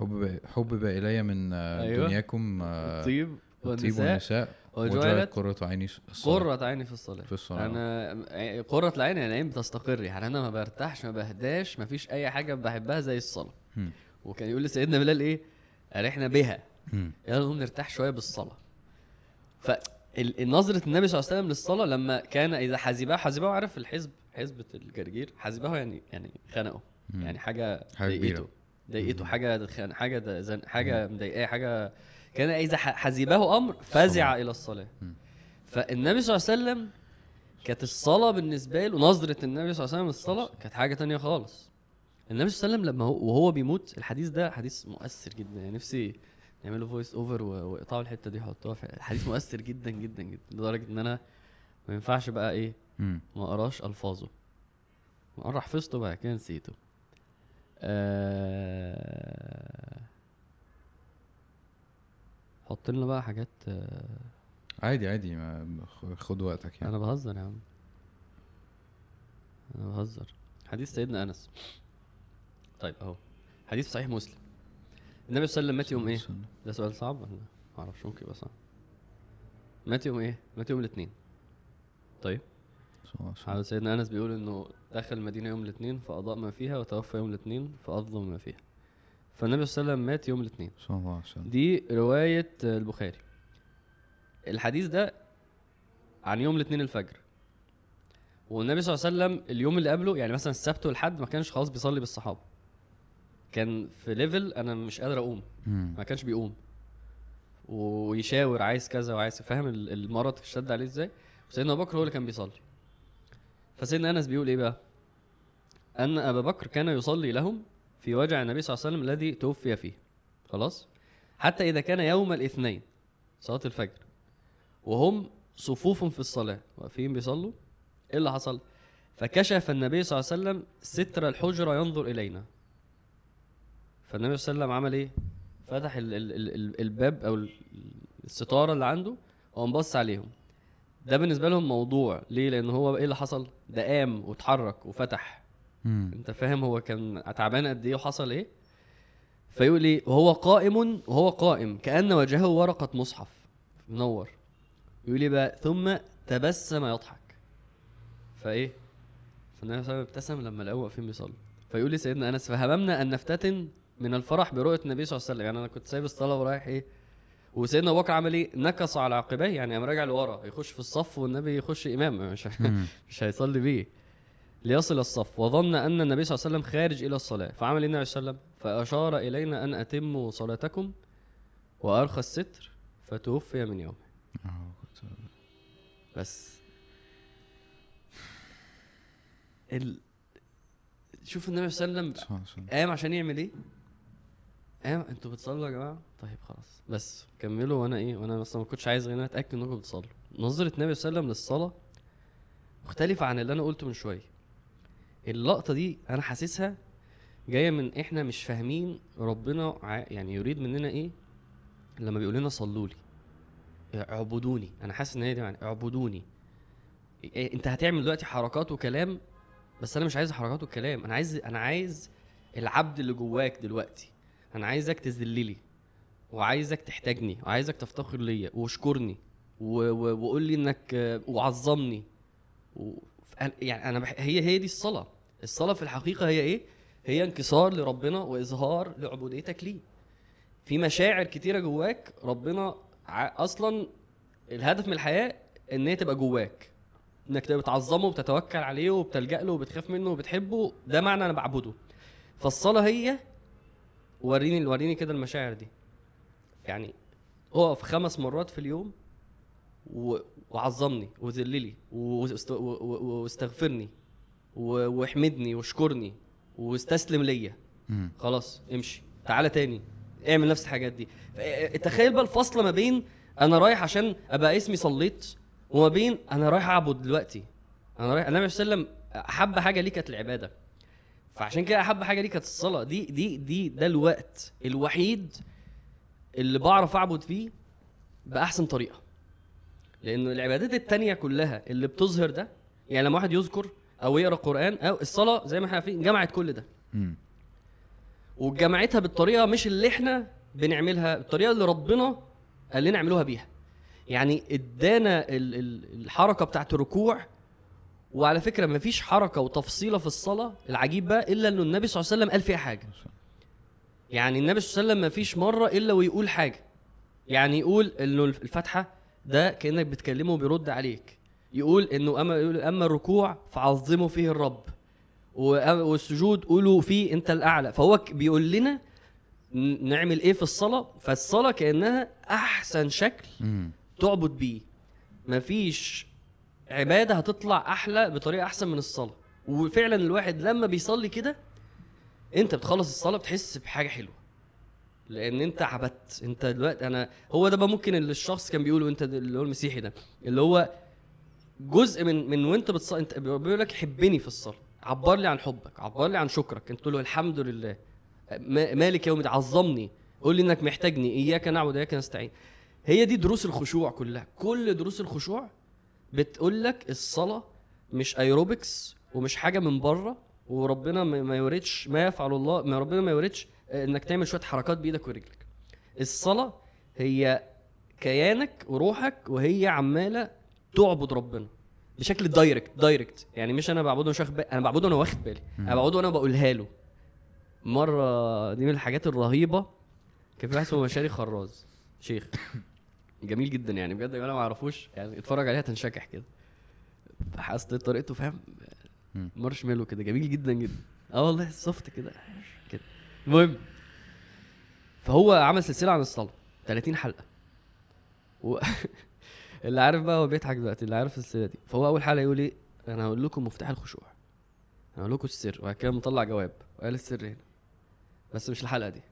حبب حبب إلي من آه،
أيوة.
دنياكم آه،
الطيب
الطيب
والنساء.
والنساء. وجعلت
وجعلت
قرة عيني في الصلاة.
قرة عيني في الصلاة.
في الصلاة.
أنا قرة العين يعني العين بتستقر يعني أنا ما برتاحش ما بهداش ما فيش أي حاجة بحبها زي الصلاة.
مم.
وكان يقول لسيدنا بلال إيه؟ ارحنا بها.
مم.
يلا نقوم نرتاح شوية بالصلاة. فنظرة النبي صلى الله عليه وسلم للصلاة لما كان إذا حزبه حزبه عارف الحزب؟ حزبة الجرجير حزبه يعني يعني خنقه. يعني حاجة. ضايقته. ضايقته. حاجة حاجة زن- حاجة مضايقاه حاجة كان إذا حزبه أمر فزع إلى الصلاة. فالنبي صلى الله عليه وسلم كانت الصلاة بالنسبة له نظرة النبي صلى الله عليه وسلم للصلاة كانت حاجة تانية خالص. النبي صلى الله عليه وسلم لما هو وهو بيموت الحديث ده حديث مؤثر جدا. يعني نفسي نعمله voice over ويقطعوا الحتة دي يحطوها في الحديث مؤثر جدا جدا جدا. لدرجة إن أنا ما ينفعش بقى
إيه.
ما اقراش ألفاظه. مرة حفظته بعد كده نسيته. آه... حط لنا بقى حاجات آه...
عادي عادي ما خد وقتك يعني.
أنا بهزر يا عم. أنا بهزر. حديث سيدنا أنس. طيب أهو. حديث صحيح مسلم. النبي صلى الله عليه وسلم مات يوم إيه؟ ده سؤال صعب ولا؟ ما أعرفش ممكن يبقى صعب. مات يوم إيه؟ مات يوم الاثنين. طيب. على سيدنا أنس بيقول إنه دخل المدينة يوم الاثنين فأضاء ما فيها وتوفى يوم الاثنين فأظلم ما فيها. فالنبي صلى الله عليه وسلم مات يوم الاثنين.
صلى الله عليه وسلم.
دي رواية البخاري. الحديث ده عن يوم الاثنين الفجر. والنبي صلى الله عليه وسلم اليوم اللي قبله يعني مثلا السبت والحد ما كانش خلاص بيصلي بالصحابة. كان في ليفل أنا مش قادر أقوم.
مم.
ما كانش بيقوم. ويشاور عايز كذا وعايز فاهم ال- المرض اشتد عليه إزاي؟ سيدنا أبو بكر هو اللي كان بيصلي. فسيدنا أنس بيقول إيه بقى؟ أن أبا بكر كان يصلي لهم في وجع النبي صلى الله عليه وسلم الذي توفي فيه. خلاص؟ حتى إذا كان يوم الاثنين صلاة الفجر وهم صفوف في الصلاة واقفين بيصلوا إيه اللي حصل؟ فكشف النبي صلى الله عليه وسلم ستر الحجرة ينظر إلينا. فالنبي صلى الله عليه وسلم عمل إيه؟ فتح ال ال ال ال الباب أو ال- الستارة اللي عنده وقام بص عليهم. ده بالنسبة لهم موضوع. ليه؟ لأن هو إيه اللي حصل؟ ده قام واتحرك وفتح.
مم.
أنت فاهم هو كان تعبان قد إيه وحصل إيه؟ فيقول إيه وهو قائم وهو قائم. كأن وجهه ورقة مصحف. منور. يقول إيه بقى ثم تبسم يضحك. فإيه؟ فالنبي صلى الله عليه وسلم ابتسم لما لقوه واقفين بيصلوا. فيقول لي سيدنا أنس فهممنا أن نفتتن من الفرح برؤية النبي صلى الله عليه وسلم. يعني أنا كنت سايب الصلاة ورايح إيه؟ وسيدنا أبو بكر عمل إيه؟ نكص على عقبيه يعني قام راجع لورا يخش في الصف والنبي يخش إمام. مش. [LAUGHS] مش هيصلي بيه. ليصل الصف وظن أن النبي صلى الله عليه وسلم خارج إلى الصلاة. فعمل إيه النبي صلى الله عليه وسلم؟ فأشار إلينا أن أتموا صلاتكم وأرخى الستر فتوفي من يومه.
آه،
بس. ال... شوف النبي صلى الله عليه وسلم
صلى الله عليه وسلم.
قام عشان يعمل إيه؟ قام أنتوا بتصلوا يا جماعة؟ طيب خلاص بس كملوا وأنا إيه وأنا أصلا ما كنتش عايز غير إن أنا أتأكد انكم بتصلوا. نظرة النبي صلى الله عليه وسلم للصلاة مختلفة عن اللي أنا قلته من شوية. اللقطة دي أنا حاسسها جاية من إحنا مش فاهمين ربنا. يعني يريد مننا إيه؟ لما بيقول لنا صلوا لي اعبدوني. أنا حاسس إن هي دي يعني اعبدوني. إيه أنت هتعمل دلوقتي حركات وكلام بس أنا مش عايز حركات وكلام. أنا عايز أنا عايز العبد اللي جواك دلوقتي. أنا عايزك تذللي وعايزك تحتاجني وعايزك تفتخر ليا واشكرني وقول لي إنك وعظمني. و... يعني أنا بح... هي هي دي الصلاة. الصلاة في الحقيقة هي إيه؟ هي انكسار لربنا وإظهار لعبوديتك ليه. في مشاعر كتيرة جواك ربنا ع... أصلا الهدف من الحياة إن هي تبقى جواك. إنك بتعظمه وبتتوكل عليه وبتلجأ له وبتخاف منه وبتحبه ده معنى أنا بعبده. فالصلاة هي وريني وريني كده المشاعر دي. يعني اقف خمس مرات في اليوم و... وعظمني وذللي واست... و... و... واستغفرني و... واحمدني واشكرني واستسلم ليا. خلاص امشي. تعالى تاني. اعمل نفس الحاجات دي. تخيل بقى الفصل ما بين أنا رايح عشان ابقى اسمي صليت وما بين أنا رايح اعبد دلوقتي. أنا رايح النبي صلى الله عليه وسلم احب حاجة ليه كانت العبادة. فعشان كده احب حاجة ليه كانت الصلاة. دي دي دي ده الوقت الوحيد اللي بعرف أعبد فيه بأحسن طريقة. لأن العبادات التانية كلها اللي بتظهر ده يعني لما واحد يذكر أو يقرأ قرآن أو الصلاة زي ما إحنا عارفين جمعت كل ده. وجمعتها بالطريقة مش اللي إحنا بنعملها بالطريقة اللي ربنا قال لنا اعملوها بيها. يعني ادانا ال- ال- الحركة بتاعت الركوع وعلى فكرة مفيش حركة وتفصيلة في الصلاة العجيب بقى إلا إنه النبي صلى الله عليه وسلم قال فيها حاجة. يعني النبي صلى الله عليه وسلم مفيش مرة إلا ويقول حاجة. يعني يقول إنه الفاتحة ده كأنك بتكلمه وبيرد عليك. يقول إنه أما يقول أما الركوع فعظموا فيه الرب. والسجود قولوا فيه أنت الأعلى. فهو بيقول لنا نعمل إيه في الصلاة؟ فالصلاة كأنها أحسن شكل. تعبد بيه. مفيش عبادة هتطلع أحلى بطريقة أحسن من الصلاة. وفعلا الواحد لما بيصلي كده أنت بتخلص الصلاة بتحس بحاجة حلوة. لأن أنت عبدت. أنت دلوقتي أنا هو ده بقى ممكن اللي الشخص كان بيقوله أنت اللي هو المسيحي ده اللي هو جزء من من وأنت بتصلي أنت بيقول لك حبني في الصلاة. عبر لي عن حبك عبر لي عن شكرك. أنت تقول له الحمد لله. ما- مالك يوم عظمني. قول لي إنك محتاجني. إياك نعبد وإياك نستعين. هي دي دروس الخشوع كلها. كل دروس الخشوع بتقول لك الصلاة مش ايروبكس ومش حاجة من بره وربنا ما يوردش ما يفعل الله ما ربنا ما يوردش إنك تعمل شوية حركات بإيدك ورجلك. الصلاة هي كيانك وروحك وهي عمالة تعبد ربنا بشكل direct direct يعني مش أنا بعبده مش واخد بالي أنا بعبده وأنا واخد بالي. أنا بعبده وأنا بقولها له. مرة دي من الحاجات الرهيبة. كان في واحد اسمه مشاري خراز. شيخ. [LAUGHS] جميل جدا يعني بجد أنا ما أعرفوش يعني اتفرج عليها تنشكح كده. حسيت طريقته فاهم. مارشميلو كده جميل جدا جدا. آه والله soft كده. كده. المهم فهو عمل سلسلة عن الصلاة 30 حلقة. و... [LAUGHS] اللي عارف بقى هو بيضحك دلوقتي اللي عارف السلسلة دي. فهو أول حلقة يقول إيه؟ أنا هقول لكم مفتاح الخشوع. أنا هقول لكم السر وبعد كده مطلع جواب. وقال السر هنا. بس مش الحلقة دي.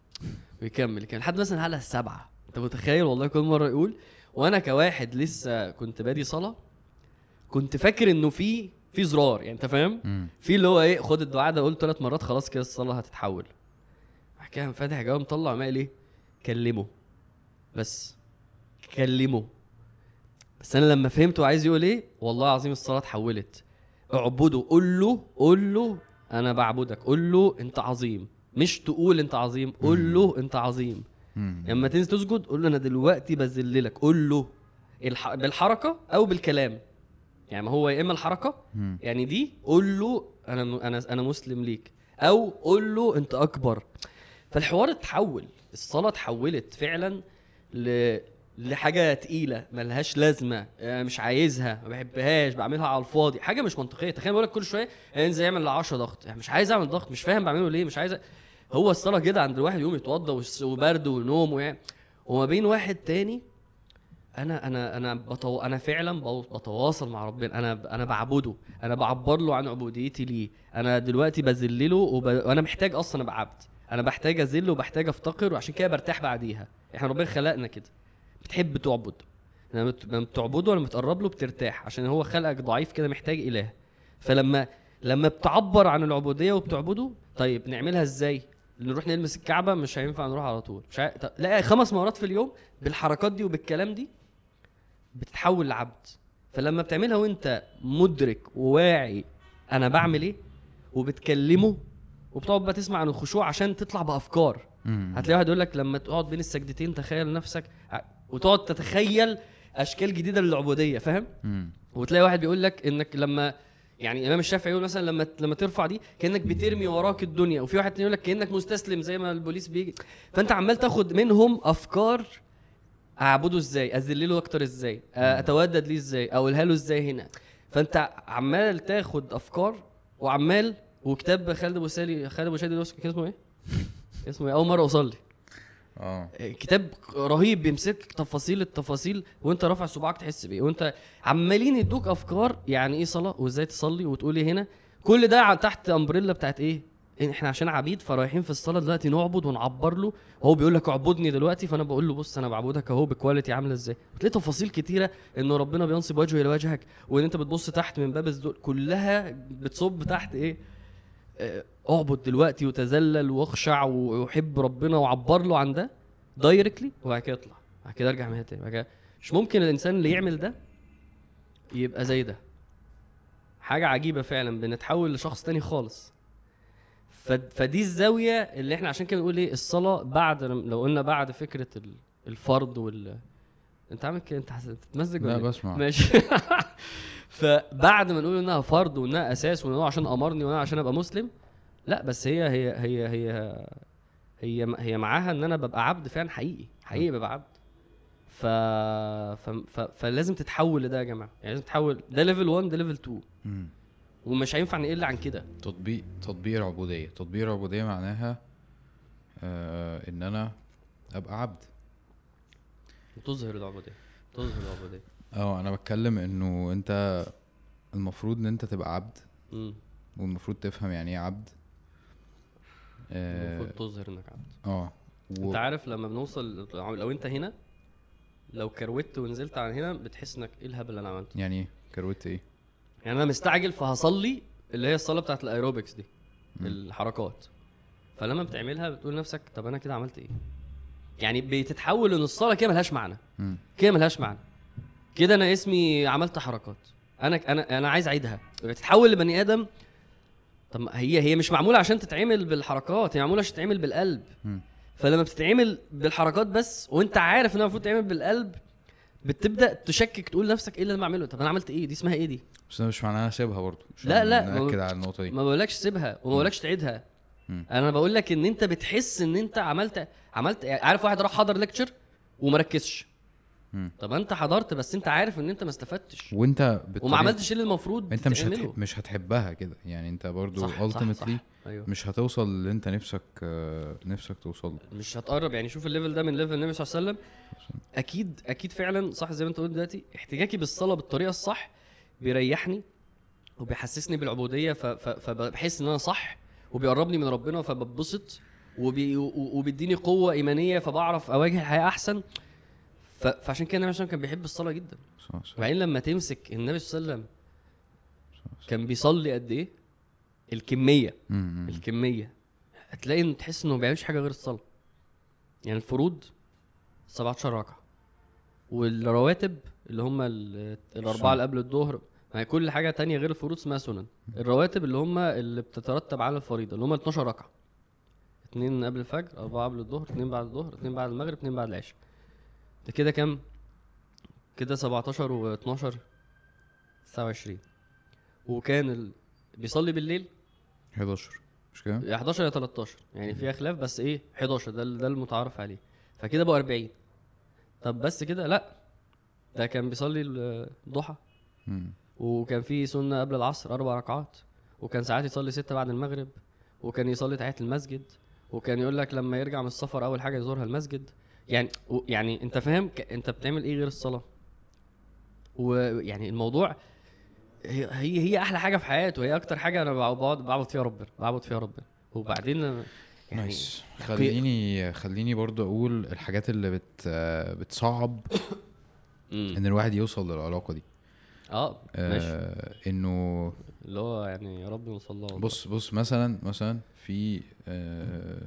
ويكمل كان لحد مثلا الحلقة السابعة. أنت متخيل والله كل مرة يقول؟ وأنا كواحد لسه كنت بادي صلاة كنت فاكر إنه في في زرار يعني أنت فاهم. في اللي هو إيه خد الدعاء ده قلت ثلاث مرات خلاص كده الصلاة هتتحول. قام فاتح جواب مطلع عمال إيه؟ كلمه. بس. كلمه. بس أنا لما فهمته عايز يقول إيه؟ والله العظيم الصلاة اتحولت. اعبده قول له قول له أنا بعبدك. قول له أنت عظيم. مش تقول أنت عظيم قول له أنت عظيم. لما تنزل تسجد قول له أنا دلوقتي بذللك قول له الح... بالحركة أو بالكلام. يعني ما هو يا إما
الحركة.
يعني دي قول له أنا أنا أنا مسلم ليك. أو قول له أنت أكبر. فالحوار اتحول. الصلاة اتحولت فعلا ل لحاجة تقيلة ملهاش لازمة آه، مش عايزها ما بحبهاش بعملها على الفاضي. حاجة مش منطقية. تخيل بقول لك كل شوية انزل يعمل 10 ضغط. يعني مش عايز اعمل ضغط مش فاهم بعمله ليه مش عايز أ- هو الصلاة كده عند الواحد يقوم يتوضى وبرد ونوم ويعني وما بين واحد تاني أنا أنا أنا بتو... أنا فعلا بتواصل مع ربنا. أنا أنا بعبده. أنا بعبر له عن عبوديتي ليه. أنا دلوقتي بذلله وب... وأنا محتاج أصلا أبقى عبد. أنا بحتاج أذل وبحتاج أفتقر وعشان كده برتاح بعديها. إحنا ربنا خلقنا كده. بتحب تعبد. لما بت- لما بتعبده لما بتقرب له بترتاح عشان هو خلقك ضعيف كده محتاج إله. فلما لما بتعبر عن العبودية وبتعبده طيب نعملها إزاي؟ نروح نلمس الكعبة مش هينفع نروح على طول مش عارف... لا خمس مرات في اليوم بالحركات دي وبالكلام دي بتتحول لعبد فلما بتعملها وانت مدرك وواعي أنا بعمل إيه وبتكلمه وبتقعد بقى تسمع عن الخشوع عشان تطلع
بأفكار.
هتلاقي واحد يقول لك لما تقعد بين السجدتين تخيل نفسك وتقعد تتخيل أشكال جديدة للعبودية فاهم. وتلاقي واحد بيقول لك إنك لما يعني الامام الشافعي يقول مثلا لما لما ترفع دي كأنك بترمي وراك الدنيا وفي واحد يقول لك كأنك مستسلم زي ما البوليس بيجي فأنت عمال تاخد منهم أفكار أعبده إزاي اذلله أكتر إزاي أتودد ليه إزاي أقولها له إزاي هنا فأنت عمال تاخد أفكار وعمال وكتاب خالد أبو سالي خالد أبو شادي كان اسمه إيه؟ اسمه إيه؟ أول مرة اصلي
آه.
كتاب رهيب بيمسك تفاصيل التفاصيل وانت رافع صباعك تحس بإيه وانت عمالين يدوك أفكار يعني إيه صلاة وإزاي تصلي وتقول إيه هنا. كل ده تحت امبريلا بتاعت إيه؟ إحنا عشان عبيد فرايحين في الصلاة دلوقتي نعبد ونعبر له. وهو بيقول لك اعبدني دلوقتي فأنا بقول له بص أنا بعبدك أهو ب quality عاملة إزاي. بتلاقي تفاصيل كتيرة انه ربنا بينصب وجهه إلى وجهك وإن أنت بتبص تحت من باب الذل كلها بتصب تحت إيه؟ آه، اعبد دلوقتي وتذلل واخشع وحب ربنا وعبر له عن ده directly وبعد كده اطلع. بعد كده ارجع من تاني. بعد كده مش ممكن الإنسان اللي يعمل ده يبقى زي ده. حاجة عجيبة فعلا بنتحول لشخص تاني خالص. فدي الزاوية اللي إحنا عشان كده بنقول إيه الصلاة بعد لو قلنا بعد فكرة ال- الفرض وال انت عامل كده انت بتتمزج
لا
ولا إيه؟
بسمع.
ماشي. [LAUGHS] فبعد ما نقول انها فرض وانها أساس وان هو عشان أمرني وأنا عشان أبقى مسلم لا بس هي هي هي هي هي هي معاها إن أنا ببقى عبد فعلا حقيقي حقيقي ببقى عبد. ف... ف... ف... فلازم تتحول لده يا جماعة. يعني لازم تتحول ده level 1 ده level 2
مم.
ومش هينفع نقل عن كده.
تطبيق تطبيق العبودية. تطبيق العبودية معناها آه إن أنا أبقى عبد.
تظهر العبودية تظهر العبودية.
آه أنا بتكلم إنه أنت المفروض إن أنت تبقى عبد.
امم
والمفروض تفهم يعني إيه عبد.
المفروض تظهر انك عبد
آه و-
انت عارف لما بنوصل لو انت هنا لو كروت ونزلت عن هنا بتحس انك إيه الهبل اللي أنا عملته؟
يعني إيه؟ كروت إيه؟
يعني أنا مستعجل فهصلي اللي هي الصلاة بتاعت الأيروبكس دي
مم.
الحركات. فلما بتعملها بتقول لنفسك طب أنا كده عملت إيه؟ يعني بتتحول إن الصلاة كده ملهاش معنى. كده ملهاش معنى. كده أنا اسمي عملت حركات. أنا أنا أنا عايز أعيدها. بتتحول لبني آدم طب هي هي مش معمولة عشان تتعمل بالحركات هي معمولة عشان تتعمل بالقلب. فلما بتتعمل بالحركات بس وانت عارف إنها المفروض تتعمل بالقلب بتبدأ تشكك تقول لنفسك إيه اللي أنا بعمله؟ طب أنا عملت إيه؟ دي اسمها إيه دي؟
بس ده مش معناه اسيبها برضه مش
لا، لا،
ناكد على النقطة دي.
ما بقولكش سيبها وما بقولكش تعيدها.
مم.
أنا بقول لك إن أنت بتحس إن أنت عملت عملت يعني عارف واحد راح حضر ليكتشر وما ركزش. طب انت حضرت بس انت عارف ان انت ما استفدتش.
وانت
وما عملتش اللي المفروض
انت مش. هتحب مش هتحبها كده. يعني انت برضو
صح. أيوه.
مش هتوصل اللي انت نفسك نفسك توصل له
مش هتقرب. يعني شوف ال level ده من level النبي صلى الله عليه وسلم. أكيد أكيد فعلا صح زي ما انت قلت دلوقتي. احتكاكي بالصلاة بالطريقة الصح بيريحني وبيحسسني بالعبودية فبحس إن أنا صح وبيقربني من ربنا و- وبيديني قوة إيمانية فبعرف أواجه الحياة أحسن. ف- فعشان كده النبي صلى الله عليه وسلم كان بيحب الصلاة جدا. وبعدين لما تمسك النبي صلى الله عليه وسلم كان بيصلي قد إيه؟ الكمية.
مم،.
الكمية. هتلاقي إن تحس إنه ما بيعملش حاجة غير الصلاة. يعني الفروض 17 ركعة. والرواتب اللي هم ال-
الأربعة.
اللي قبل الظهر ما هي كل حاجة تانية غير الفروض اسمها سنن. الرواتب اللي هم اللي بتترتب على الفريضة اللي هم 12 ركعة. اتنين قبل الفجر أربعة قبل الظهر اتنين بعد الظهر اتنين بعد المغرب اتنين بعد العشاء. ده كده كام؟ كده 17 و12 29 وكان ال... بيصلي بالليل؟
11 مش كده؟
يا 11 يا 13 يعني فيها خلاف بس إيه؟ 11 ده ده المتعارف عليه. فكده بقى 40 طب بس كده؟ لأ. ده كان بيصلي الضحى. وكان في سنة قبل العصر أربع ركعات. وكان ساعات يصلي ستة بعد المغرب. وكان يصلي تحية المسجد. وكان يقول لك لما يرجع من السفر أول حاجة يزورها المسجد. يعني يعني انت فاهم انت بتعمل إيه غير الصلاة؟ ويعني الموضوع هي هي أحلى حاجة في حياته هي أكتر حاجة أنا بقعد بعبد فيها ربنا بعبد فيها ربنا. وبعدين يعني
نايس خليني خليني برضو أقول الحاجات اللي بت بتصعب. إن الواحد يوصل للعلاقة دي.
آه ماشي.
آه إنه
اللي هو يعني يا رب نوصل له
بص بص مثلا مثلا في آه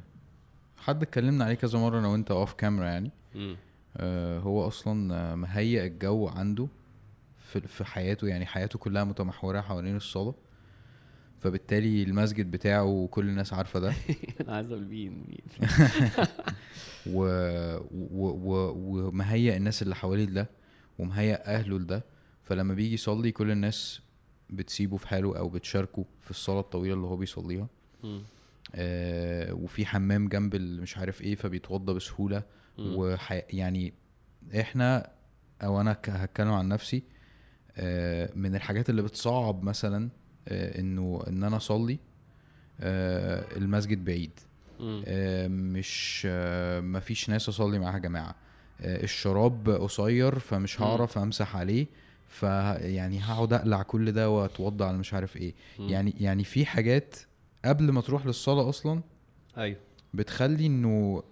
حد اتكلمنا عليه كذا مرة أنا وأنت اوف كاميرا يعني. آه هو أصلا مهيئ الجو عنده في في حياته يعني حياته كلها متمحورة حوالين الصلاة. فبالتالي المسجد بتاعه كل الناس عارفة ده. [LAUGHS]
أنا عايز أقول مين مين؟ [LAUGHS] [LAUGHS]
و... و... و... ومهيئ الناس اللي حواليه ده ومهيئ أهله لده. فلما بيجي يصلي كل الناس بتسيبه في حاله أو بتشاركه في الصلاة الطويلة اللي هو بيصليها. آه وفي حمام جنب مش عارف إيه فبيتوضى
بسهولة.
وحي... يعني إحنا أو أنا هتكلم عن نفسي آه من الحاجات اللي بتصعب مثلا آه إنه إن أنا أصلي آه المسجد بعيد. آه، مش آه، مفيش ناس أصلي معاها جماعة آه، الشراب قصير فمش. هعرف أمسح عليه فيعني هقعد أقلع كل ده وأتوضى على مش عارف
إيه.
يعني يعني في حاجات قبل ما تروح للصلاة أصلا
أيوه.
بتخلي إنه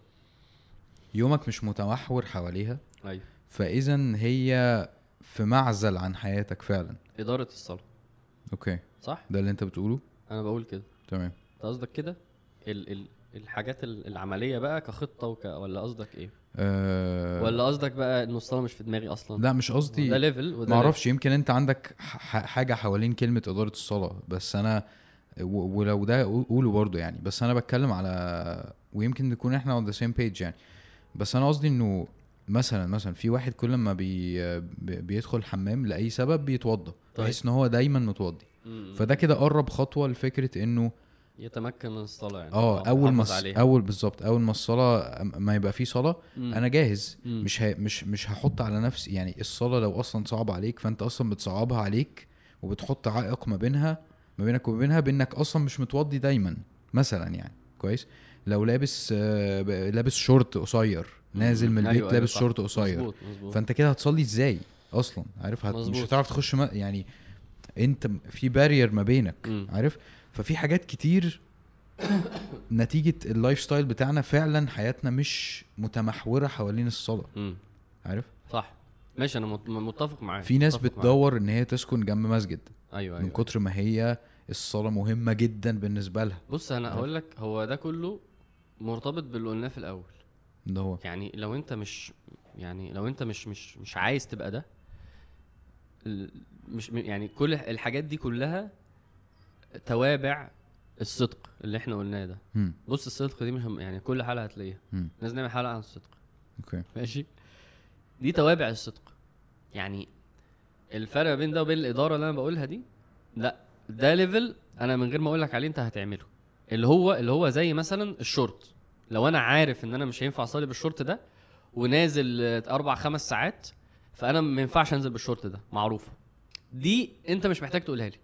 يومك مش متمحور حواليها.
أيوه.
فاذا هي في معزل عن حياتك فعلا.
إدارة الصلاة.
okay.
صح؟
ده اللي أنت بتقوله؟
أنا بقول كده.
تمام.
أنت قصدك كده؟ ال ال الحاجات ال- العملية بقى كخطة وك ولا قصدك إيه؟
أه.
ولا قصدك بقى إنه الصلاة مش في دماغي أصلا؟
لا مش قصدي
ده level وده
ما أعرفش يمكن أنت عندك حاجة حوالين كلمة إدارة الصلاة بس أنا ولو ده قو- قوله برضو يعني بس أنا بتكلم على ويمكن نكون إحنا on the same page يعني بس أنا قصدي إنه مثلا مثلا في واحد كل ما بي بي- بيدخل الحمام لأي سبب بيتوضى
طيب.
بحيث إن هو دايما متوضي. فده كده قرب خطوة لفكرة إنه
يتمكن من الصلاة يعني آه
أول ما. أول بالظبط أول ما الصلاة ما يبقى في صلاة
مم.
أنا جاهز
مم.
مش ه... مش مش هحط على نفسي يعني الصلاة لو أصلا صعبة عليك فأنت أصلا بتصعبها عليك وبتحط عائق ما بينها ما بينك وما بينها بأنك أصلا مش متوضي دايما مثلا يعني. كويس؟ لو لابس آه، لابس شورت قصير نازل من
أيوة،
البيت
أيوة،
لابس
صح.
شورت قصير فأنت كده هتصلي إزاي أصلا؟ عارف؟ هت... مش. هتعرف تخش ما... يعني أنت م- في barrier ما بينك
مم.
عارف؟ ففي حاجات كتير نتيجة ال lifestyle بتاعنا فعلا حياتنا مش متمحورة حوالين الصلاة.
مم.
عارف؟
صح. ماشي أنا مت- متفق معاك
في ناس
متفق معاك.
بتدور إن هي تسكن جنب مسجد.
أيوه
من
أيوه.
كتر ما هي الصلاة مهمة جدا بالنسبة لها.
بص أنا هقول لك هو ده كله مرتبط باللي قلناه في الأول.
ده هو.
يعني لو أنت مش يعني لو أنت مش مش مش عايز تبقى ده مش م- يعني كل الحاجات دي كلها توابع الصدق اللي إحنا قلناه ده.
مم.
بص الصدق دي مش هم يعني كل حلقة هتلاقيها. لازم نعمل حلقة عن الصدق.
okay.
ماشي؟ دي توابع الصدق. يعني الفرق بين ده وبين الإدارة اللي أنا بقولها دي لأ ده level أنا من غير ما أقول لك عليه أنت هتعمله. اللي هو اللي هو زي مثلا الشورت. لو أنا عارف إن أنا مش هينفع أصلي بالشورت ده ونازل أربع خمس ساعات فأنا ما ينفعش أنزل بالشورت ده. معروفة. دي أنت مش محتاج تقولها لي.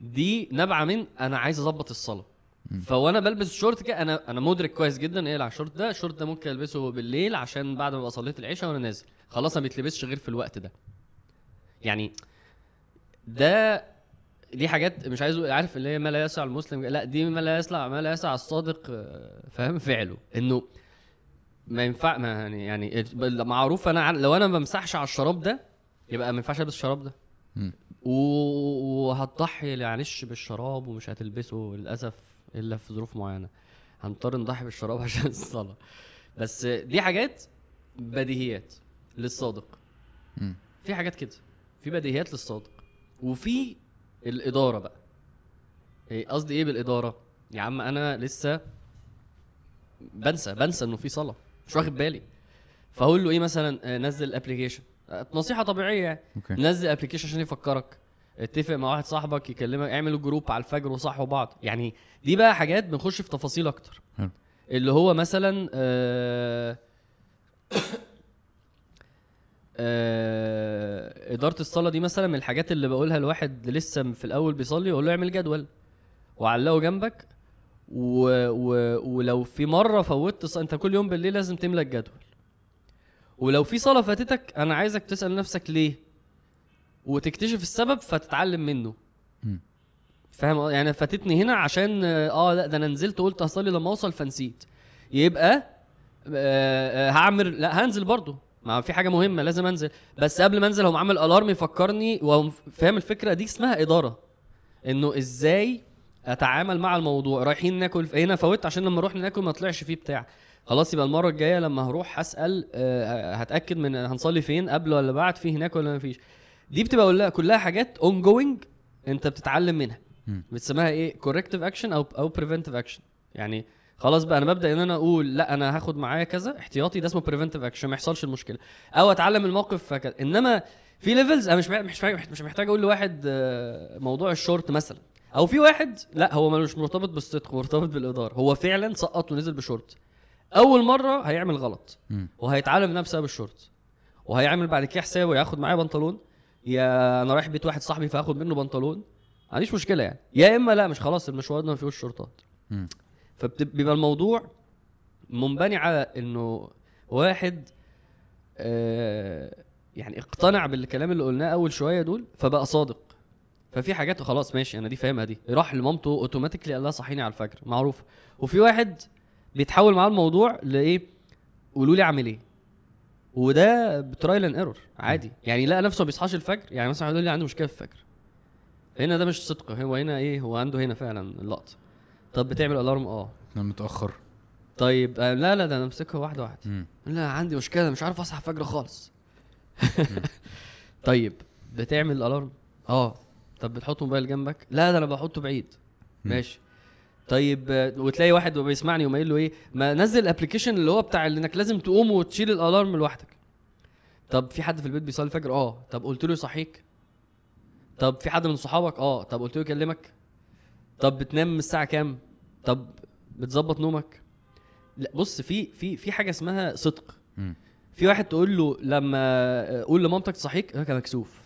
دي نابعة من أنا عايز أظبط الصلاة. فوانا بلبس الشورت كده أنا أنا مدرك كويس جدا إيه على الشورت ده. الشورت ده ممكن ألبسه بالليل عشان بعد ما أبقى صليت العشاء وأنا نازل. خلاص ما بيتلبسش غير في الوقت ده. يعني ده دي حاجات مش عايز عارف اللي هي ما لا يسع المسلم لا دي ما لا يسع ما لا يسع الصادق آه، فاهم؟ فعله. إنه ما ينفع ما يعني يعني معروف أنا لو أنا ما بمسحش على الشراب ده يبقى ما ينفعش ألبس الشراب ده. وهتضحي معلش بالشراب ومش هتلبسه للأسف إلا في ظروف معينة. هنضطر نضحي بالشراب [LAUGHS] عشان الصلاة. بس دي حاجات بديهيات للصادق. في حاجات كده. في بديهيات للصادق. وفي الإدارة بقى. إيه قصدي إيه بالإدارة؟ يا عم أنا لسه بنسى بنسى إنه في صلاة. مش واخد بالي. فاقول له إيه مثلا؟ آه، نزل application نصيحة طبيعية يعني.
okay.
نزل application عشان يفكرك. اتفق مع واحد صاحبك يكلمك اعملوا group على الفجر وصحوا بعض. يعني دي بقى حاجات بنخش في تفاصيل أكتر.
حلو.
اللي هو مثلا آه [COUGHS] آه إدارة الصلاة دي مثلا من الحاجات اللي بقولها لواحد لسه في الأول بيصلي أقول له اعمل جدول وعلقه جنبك و... و... ولو في مرة فوتت ص... أنت كل يوم بالليل لازم تملى الجدول. ولو في صلاة فاتتك أنا عايزك تسأل نفسك ليه؟ وتكتشف السبب فتتعلم منه. فاهم؟ يعني فاتتني هنا عشان آه لأ ده أنا نزلت قلت هصلي لما أوصل فنسيت. يبقى آه آه هعمل لأ هنزل برضو ما في حاجة مهمة لازم أنزل. بس قبل ما أنزل هو عامل alarm يفكرني فاهم الفكرة دي اسمها إدارة. إنه إزاي أتعامل مع الموضوع. رايحين ناكل هنا فوت عشان لما نروح ناكل ما طلعش فيه بتاع. خلاص يبقى المرة الجاية لما هروح هسال آه، هتأكد من هنصلي فين قبل ولا بعد في هناك ولا ما فيش. دي بتبقى كلها كلها حاجات ongoing أنت بتتعلم منها. بتسميها إيه؟ corrective action أو أو preventive action يعني خلاص بقى أنا ببدأ إن أنا أقول لا أنا هاخد معايا كذا احتياطي ده اسمه preventive action ما يحصلش المشكلة. أو أتعلم الموقف فكذا. إنما في levels أنا مش مش مش محتاج أقول لواحد آه، موضوع الشورت مثلا. أو في واحد لا هو مش مرتبط بالصدق مرتبط بالإدارة. هو فعلا سقط ونزل بشورت. أول مرة هيعمل غلط. وهيتعلم نفسه بالشورت وهيعمل بعد كده حسابه ياخد معايا بنطلون. يا أنا رايح بيت واحد صاحبي فاخد منه بنطلون. ما عنديش مشكلة يعني. يا إما لا مش خلاص المشوار ده ما فيهوش شورتات.
مم.
فبيبقى الموضوع منبني على إنه واحد آه يعني اقتنع بالكلام اللي قلناه أول شوية دول فبقى صادق. ففي حاجات خلاص ماشي أنا دي فاهمها دي. راح لمامته automatically قال لها صحيني على الفجر معروف. وفي واحد بيتحول معاه الموضوع لإيه؟ قولوا لي أعمل إيه؟ وده ب trial and error عادي. يعني لقى نفسه ما بيصحاش الفجر يعني مثلا يقول لي عنده مشكلة في الفجر. هنا ده مش صدق هو هنا إيه؟ هو عنده هنا فعلا اللقطة. طب بتعمل alarm آه.
أنا متأخر.
طيب آه، لا لا ده أنا امسكها واحدة واحدة.
مم.
لا عندي مشكلة مش عارف أصحى الفجر خالص. [LAUGHS] طيب بتعمل ال alarm آه. طب بتحط موبايل جنبك؟ لا ده أنا بحطه بعيد. ماشي. طيب آه، وتلاقي واحد بيسمعني وما له إيه؟ ما نزل الابلكيشن اللي هو بتاع إنك لازم تقوم وتشيل الألارم لوحدك. طب في حد في البيت بيصلي الفجر؟ آه. طب قلت له يصحيك طب في حد من صحابك؟ آه. طب قلت له يكلمك؟ طب بتنام من الساعة كام طب بتظبط نومك لا بص في في في حاجة اسمها صدق. في واحد تقول له لما قول لمامتك تصحيك أنا مكسوف.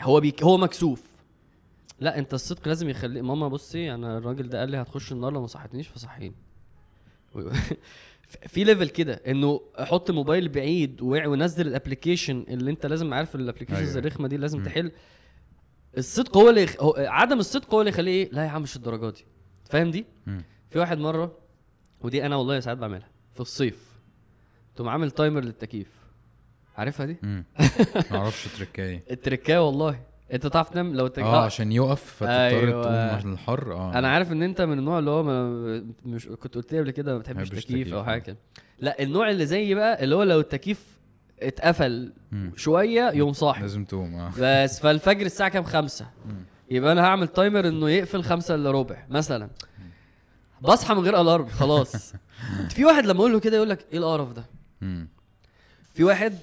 هو بيك هو مكسوف لا أنت الصدق لازم يخلي ماما بصي أنا الراجل ده قال لي هتخش النار لو ما صحتنيش فصحيني [LAUGHS] في level كده إنه أحط موبايل بعيد ونزل ال application اللي أنت لازم عارف ال applications
أيوة.
الرخمة دي لازم. تحل الصدق هو اللي. هو عدم الصدق هو اللي يخليه إيه؟ لا يا عم مش الدرجة دي. فاهم دي؟
مم.
في واحد مرة ودي أنا والله ساعات بعملها في الصيف. تقوم عامل timer للتكييف. عارفها دي؟
مم. [LAUGHS] معرفش تركايه
التركاية والله. أنت تعرف تنام لو التك...
آه عشان يقف فتضطر
أيوة.
تقوم عشان الحر. آه.
أنا عارف إن أنت من النوع اللي هو ما مش كنت قلت لي قبل كده ما بتحبش
بحبش
تكييف
تكييف،
أو
آه.
حاجة كده. لا النوع اللي زيي بقى اللي هو لو التكييف اتقفل
مم.
شوية يوم صاحي.
لازم تقوم آه.
بس فالفجر الساعة كام؟ خمسة.
مم.
يبقى أنا هعمل timer إنه يقفل خمسة إلا ربع مثلا. بصحى من غير alarm خلاص. [LAUGHS] في واحد لما أقول له كده يقول لك إيه القرف ده؟
مم.
في واحد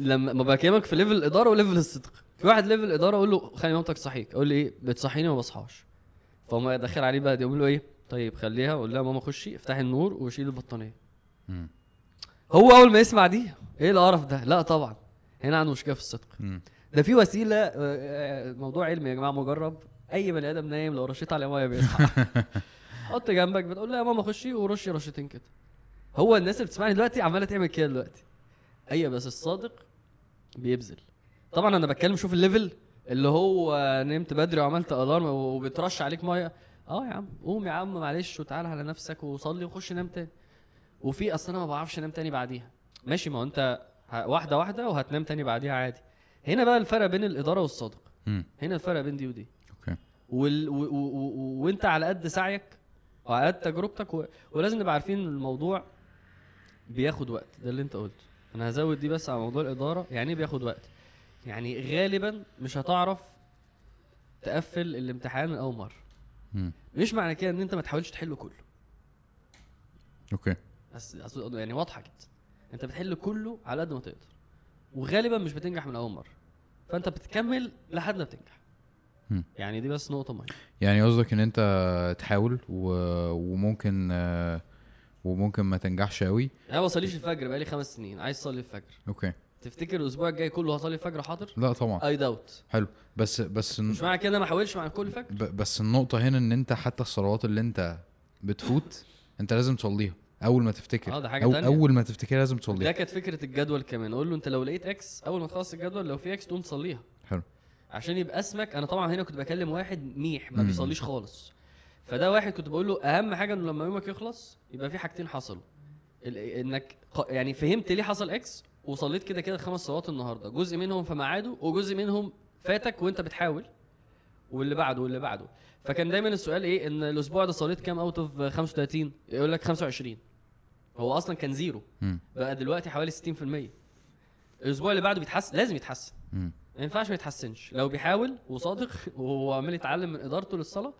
لما ما بكلمك في level الإدارة و level الصدق. في واحد level الإدارة أقول له خلي مامتك تصحيك أقول لي إيه؟ بتصحيني ما بصحاش. فهم داخل عليه بقى يقول له إيه؟ طيب خليها قول لها ماما خشي افتحي النور وشيل
البطانية.
هو أول ما يسمع دي إيه القرف ده؟ لا طبعا. هنا عنده مشكلة في الصدق. ده في وسيلة آه، آه، موضوع علمي يا جماعة مجرب. أي بني آدم نايم لو رشيت عليه مية بيصحى. [LAUGHS] حط جنبك بتقول له يا ماما خشي ورشي رشتين كده. هو الناس اللي بتسمعني دلوقتي عمالة تعمل كده دلوقتي. أيوه بس الصادق بيبذل. طبعا أنا بتكلم شوف ال level اللي هو نمت بدري وعملت alarm وبترش عليك مية. آه يا عم قوم يا عم معلش وتعالى على نفسك وصلي وخش نام تاني. وفي اصل أنا ما بعرفش انام تاني بعديها. ماشي ما هو انت واحدة واحدة وهتنام تاني بعديها عادي. هنا بقى الفرق بين الإدارة والصادق. هنا الفرق بين دي ودي.
okay.
وال... و... و... و... وانت على قد سعيك وعلى قد تجربتك و... ولازم نبقى عارفين إن الموضوع بياخد وقت. ده اللي انت قلته. أنا هزود دي بس على موضوع الإدارة. يعني إيه بياخد وقت؟ يعني غالبا مش هتعرف تقفل الامتحان اول
مرة.
مش معنى كده إن أنت ما تحاولش تحله كله.
أوكي.
بس يعني واضحة كده أنت بتحل كله على قد ما تقدر. وغالبا مش بتنجح من أول مرة. فأنت بتكمل لحد ما بتنجح. يعني دي بس نقطة مهمة.
يعني قصدك إن أنت تحاول و... وممكن وممكن ما تنجحش قوي
أنا ما بصليش الفجر بقالي خمس سنين. عايز اصلي الفجر.
okay.
تفتكر الأسبوع الجاي كله هصلي الفجر حاضر؟
لا طبعا.
اي داوت
حلو. بس بس
مش معنى كده ما احاولش مع كل فجر
بس النقطة هنا إن أنت حتى الصلوات اللي أنت بتفوت أنت لازم تصليها. أول ما تفتكر.
آه، ده حاجة
أو
تانية.
أول ما تفتكر لازم
ده
تصليها
كانت فكرة الجدول كمان. أقول له أنت لو لقيت X أول ما تخلص الجدول لو في X تقوم تصليها.
حلو.
عشان يبقى اسمك أنا طبعا هنا كنت بكلم واحد ميح ما. بيصليش خالص. فده واحد كنت بقول له أهم حاجة إنه لما يومك يخلص يبقى في حاجتين حصلوا. إنك يعني فهمت ليه حصل X وصليت كده كده خمس صلوات النهارده. جزء منهم في ميعاده وجزء منهم فاتك وأنت بتحاول. واللي بعده واللي بعده. فكان دايما السؤال إيه؟ إن الأسبوع ده صليت كام out of 35 يقول لك 25 هو أصلا كان
zero.
بقى دلوقتي حوالي 60% الأسبوع اللي بعده بيتحسن؟ لازم يتحسن. ما ينفعش ما يتحسنش. لو بيحاول وصادق [LAUGHS] وهو عمال يتعلم من إدارته للصلاة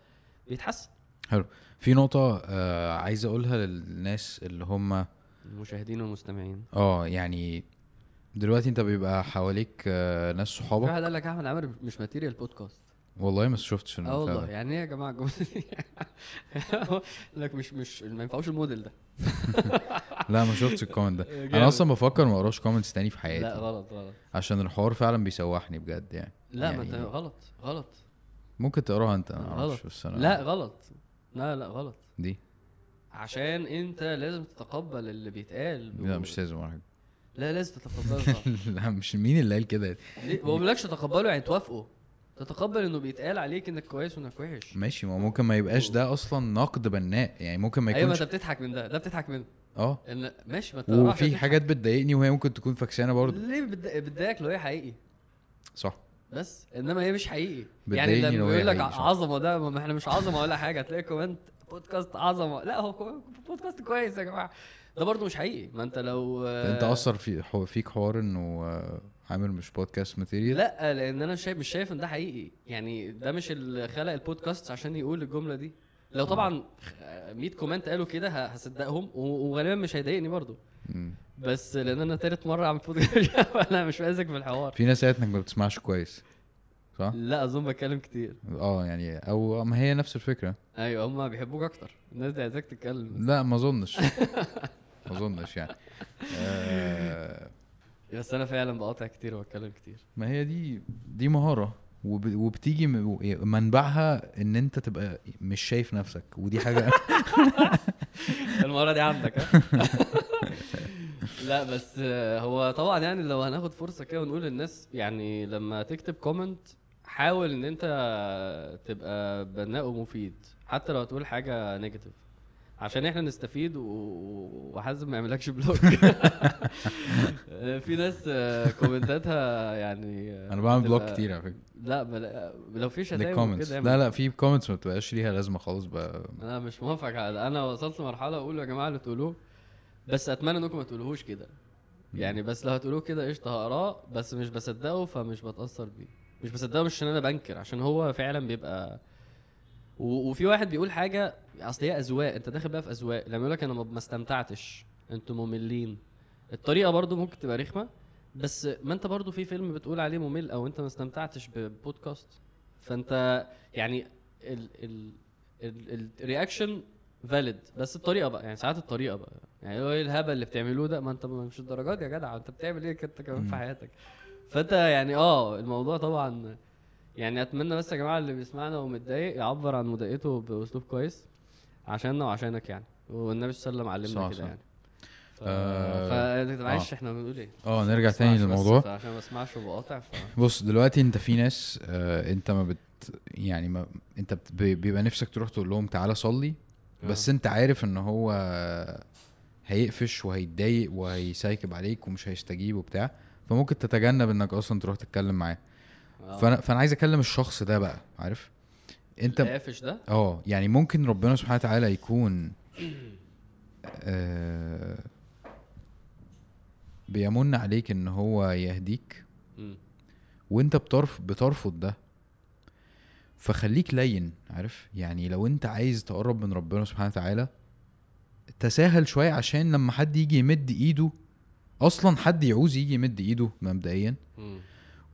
بيتحسن.
حلو. في نقطة آه عايز أقولها للناس اللي هم
المشاهدين والمستمعين.
آه يعني دلوقتي أنت بيبقى حواليك آه ناس صحابك؟
واحد قال لك أحمد عامر مش ماتيريال بودكاست
والله ما شفتش آه
والله. يعني إيه يا جماعة؟ الجمله دي لك مش مش ما ينفعوش الموديل ده. [LAUGHS]
لا ما شفتش ال comment
ده.
أنا أصلا بفكر ما أقراش comments تاني في
لا
حياتي
غلط غلط.
عشان الحوار فعلا بيسوحني بجد يعني.
لا ما
يعني
أنت غلط غلط.
ممكن تقراها أنت
أنا
معرفش بس أنا
لا غلط. لا لا غلط.
دي؟
عشان أنت لازم تتقبل اللي بيتقال.
لا مش لازم ولا حاجة
لا لازم تتقبلها. [LAUGHS]
لا مش مين اللي قال كده؟
ليه؟ هو مالكش تتقبله يعني؟ توافقه. تتقبل إنه بيتقال عليك إنك كويس وإنك وحش.
ماشي ما ممكن ما يبقاش ده أصلا نقد بناء يعني ممكن ما
أيوه ما
يكونش
أنت بتضحك من ده ده بتضحك منه.
آه.
إن ماشي ما أنت
وفي. حاجات بتضايقني وهي ممكن تكون فكسانه برضه.
ليه بتضايق- بتضايقك لو هي حقيقي؟
صح.
بس إنما هي مش حقيقي. يعني لما
لو هي
يقول لك. عظمة ده ما إحنا مش عظمة ولا حاجة. هتلاقي comment بودكاست عظمة. لا هو بودكاست كويس يا جماعة. ده برضه مش حقيقي. ما أنت لو
أنت أثر في حو- فيك حوار إنه عامل مش podcast material
لا لأن أنا شايف مش شايف إن ده حقيقي. يعني ده مش اللي خلق البودكاست عشان يقول الجملة دي. لو طبعا 100 comment قالوا كده هصدقهم وغالبا مش هيضايقني برضو
مم.
بس لأن أنا تالت مرة اعمل بودكاست أنا مش ماسك في الحوار.
في ناس قالت إنك ما بتسمعش كويس صح؟
لا أظن بتكلم كتير.
آه يعني أو ما هي نفس الفكرة.
أيوه هم بيحبوك أكتر. الناس دي عايزاك تتكلم.
لا ما أظنش. [LAUGHS] ما أظنش يعني. آه
بس أنا فعلا بقاطع كتير وبتكلم كتير.
ما هي دي دي مهارة وب- وبتيجي م- منبعها إن أنت تبقى مش شايف نفسك ودي حاجة [LAUGHS] [LAUGHS]
المره دي عندك ها؟ لا بس هو طبعا يعني لو هناخد فرصة كده ونقول للناس يعني لما تكتب comment حاول إن أنت تبقى بناء ومفيد حتى لو هتقول حاجة negative عشان إحنا نستفيد وحازم ما يعملكش block. [LAUGHS] [LAUGHS] في ناس comment اتها يعني
أنا بعمل
block
كتير على فكرة.
لا بل... لو في شتايم وكده
لا لا في comments ما بتبقاش ليها لازمة خالص بقى.
أنا مش موافق على أنا وصلت لمرحله أقول يا جماعة اللي تقولوه بس أتمنى إنكم ما تقولوهوش كده. يعني بس لو هتقولوه كده قشطة هقراه بس مش بصدقه فمش بتأثر بيه. مش بصدقه مش عشان أنا بنكر عشان هو فعلا بيبقى. وفي واحد بيقول حاجة أصل هي أذواق أنت داخل بقى في أذواق. لما يقول لك أنا ما استمتعتش أنتوا مملين. الطريقة برضو ممكن تبقى رخمة بس ما أنت برضو في فيلم بتقول عليه ممل أو أنت ما استمتعتش ببودكاست. فأنت يعني ال ال ال ال reaction valid بس الطريقة بقى يعني ساعات الطريقة بقى. يعني إيه الهبل اللي بتعملوه ده؟ ما أنت مش الدرجات يا جدع أنت بتعمل إيه أنت كمان في. حياتك. فأنت يعني آه الموضوع طبعا يعني أتمنى بس يا جماعة اللي بيسمعنا ومتضايق يعبر عن مضايقته بأسلوب كويس عشاننا وعشانك يعني والنبي صلى الله عليه وسلم علمنا كده. يعني ف...
آه،.
معلش إحنا بنقول إيه
آه نرجع تاني
بس
للموضوع
عشان ما اسمعش وبقاطع ف...
بص دلوقتي أنت في ناس آه أنت ما بت يعني ما أنت بت- بيبقى نفسك تروح تقول لهم تعالى صلي بس
آه.
أنت عارف إن هو هيقفش وهيتضايق وهيسايكب عليك ومش هيستجيب وبتاع فممكن تتجنب إنك أصلا تروح تتكلم معاه
آه.
فانا فأنا عايز أكلم الشخص ده بقى عارف؟ أنت
القافش ده؟
آه يعني ممكن ربنا سبحانه وتعالى يكون آه بيمن عليك إن هو يهديك. وأنت بترف بترفض ده. فخليك لين عارف؟ يعني لو أنت عايز تقرب من ربنا سبحانه وتعالى تساهل شوية عشان لما حد يجي يمد إيده أصلا حد يعوز يجي يمد إيده مبدئيا.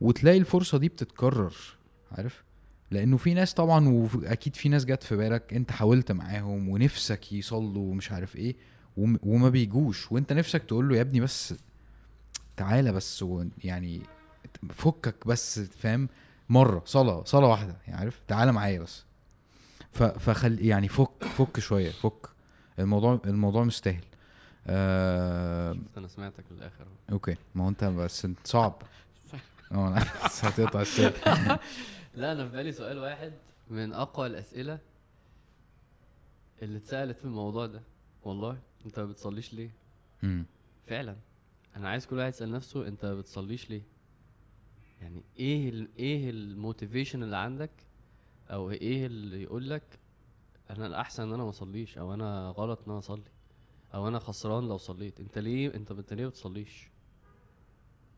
وتلاقي الفرصة دي بتتكرر عارف؟ لأنه في ناس طبعا واكيد في ناس جت في بالك أنت حاولت معاهم ونفسك يصلوا ومش عارف إيه وم- وما بيجوش وأنت نفسك تقول له يا ابني بس تعالى بس يعني فكك بس فاهم؟ مرة صلاة صلاة واحدة يعني عارف؟ تعالى معايا بس. فخل يعني فك فك شوية فك. الموضوع الموضوع مستاهل. آه
أنا سمعتك للآخر.
أوكي. ما هو أنت بس انت صعب. آه هتقطع السير [LAUGHS]
لا أنا في بالي سؤال واحد من أقوى الأسئلة اللي اتسألت في الموضوع ده. والله أنت ما بتصليش ليه؟
مم.
فعلا. أنا عايز كل واحد يسأل نفسه أنت ما بتصليش ليه؟ يعني إيه ال إيه الموتيفيشن اللي عندك؟ أو إيه اللي يقول لك أنا الأحسن إن أنا ما أصليش أو أنا غلط إن أنا أصلي أو أنا خسران لو صليت؟ أنت ليه أنت أنت ليه ما بتصليش؟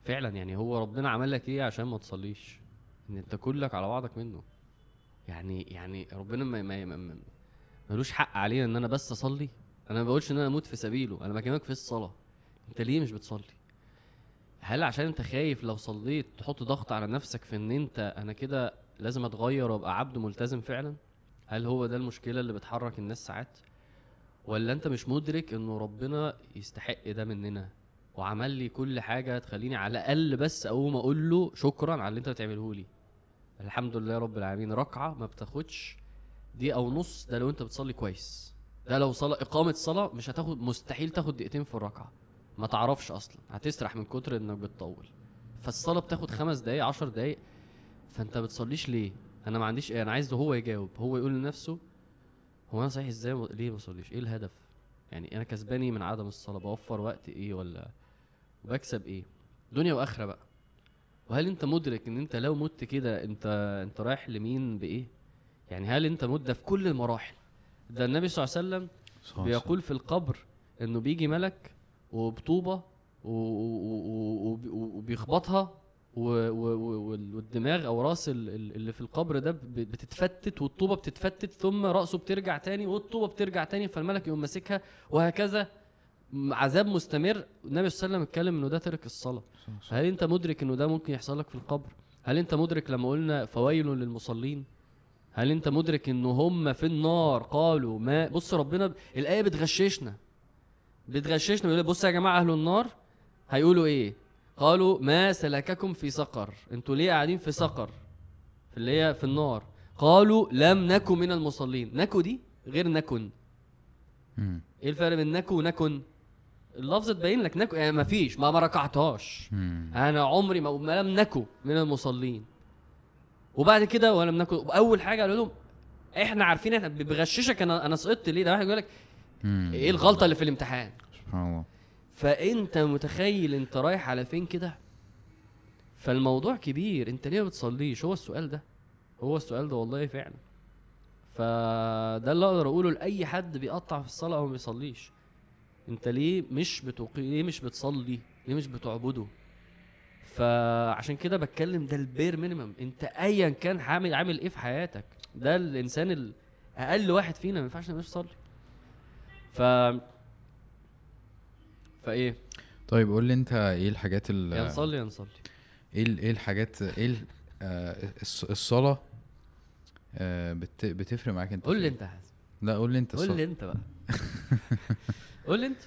فعلا يعني هو ربنا عمل لك إيه عشان ما تصليش؟ إن أنت كلك على بعضك منه. يعني يعني ربنا ما ما ملوش حق علينا إن أنا بس أصلي. أنا ما بقولش إن أنا أموت في سبيله أنا بكلمك في الصلاة. أنت ليه مش بتصلي؟ هل عشان أنت خايف لو صليت تحط ضغط على نفسك في إن أنت أنا كده لازم أتغير وأبقى عبد ملتزم فعلا؟ هل هو ده المشكلة اللي بتحرك الناس ساعات؟ ولا أنت مش مدرك إنه ربنا يستحق ده مننا؟ وعمل لي كل حاجة تخليني على الأقل بس أقوم أقول له شكرا على اللي أنت بتعمله لي. الحمد لله رب العالمين. ركعة ما بتاخدش دقيقة ونص ده لو أنت بتصلي كويس. ده لو صلاة إقامة صلاة مش هتاخد مستحيل تاخد دقيقتين في الركعة. ما تعرفش أصلا. هتسرح من كتر إنك بتطول. فالصلاة بتاخد خمس دقايق عشر دقايق. فأنت بتصليش ليه؟ أنا ما عنديش إيه أنا عايز هو يجاوب. هو يقول لنفسه هو أنا صحيح إزاي ليه ما بصليش إيه الهدف؟ يعني أنا كسباني من عدم الصلاة؟ بوفر وقت إيه ولا بكسب إيه؟ دنيا وآخرة بقى. وهل أنت مدرك إن أنت لو مت كده أنت أنت رايح لمين؟ بإيه؟ يعني هل أنت مت؟ ده في كل المراحل. ده النبي صلى الله عليه وسلم بيقول في القبر إنه بيجي ملك وبطوبة وبيخبطها والدماغ أو رأس ال- ال- اللي في القبر ده بتتفتت والطوبة بتتفتت ثم رأسه بترجع تاني والطوبة بترجع تاني فالملك يقوم ماسكها وهكذا. عذاب مستمر. النبي صلى الله عليه وسلم اتكلم إنه ده ترك الصلاة. هل أنت مدرك إنه ده ممكن يحصل لك في القبر؟ هل أنت مدرك لما قلنا فويل للمصلين؟ هل أنت مدرك إنه هم في النار قالوا ما بص ربنا ب... الآية بتغششنا. بتغششنا. بيقول بص يا جماعة أهل النار. هيقولوا إيه؟ قالوا ما سلككم في سقر. أنتوا ليه قاعدين في سقر؟ في اللي هي في النار. قالوا لم نكن من المصلين. نكو دي غير نكن. إيه الفرق بين نكو ونكن؟ اللفظ تبين لك نكو يعني ما فيش ما ما ركعتهاش. أنا عمري ما ما لم نكو من المصلين. وبعد كده ولم نكو. أول حاجة قالوا لهم إحنا عارفين إحنا بغششك. أنا أنا سقطت ليه؟ ده واحد يقول لك. إيه الغلطة اللي في الامتحان؟
سبحان الله.
فأنت متخيل أنت رايح على فين كده؟ فالموضوع كبير. أنت ليه ما بتصليش؟ هو السؤال ده. هو السؤال ده والله فعلا. فده اللي أقدر أقوله لأي حد بيقطع في الصلاة أو ما بيصليش. انت ليه مش بتوفي ليه مش بتصلي؟ ليه مش بتعبده؟ فعشان كده بتكلم ده ال bare minimum انت ايا كان عامل عامل إيه في حياتك؟ ده الإنسان ال- أقل واحد فينا ما ينفعش ما يصلي. ف فإيه؟
طيب قول لي انت إيه الحاجات ال
يا نصلي يا نصلي.
إيه إيه الحاجات إيه ال- آه، الص- الصلاة آه، بت- بتفرق معاك انت
قول لي؟ انت حازم
لا قول لي انت
قول لي انت بقى. [LAUGHS] قول انت.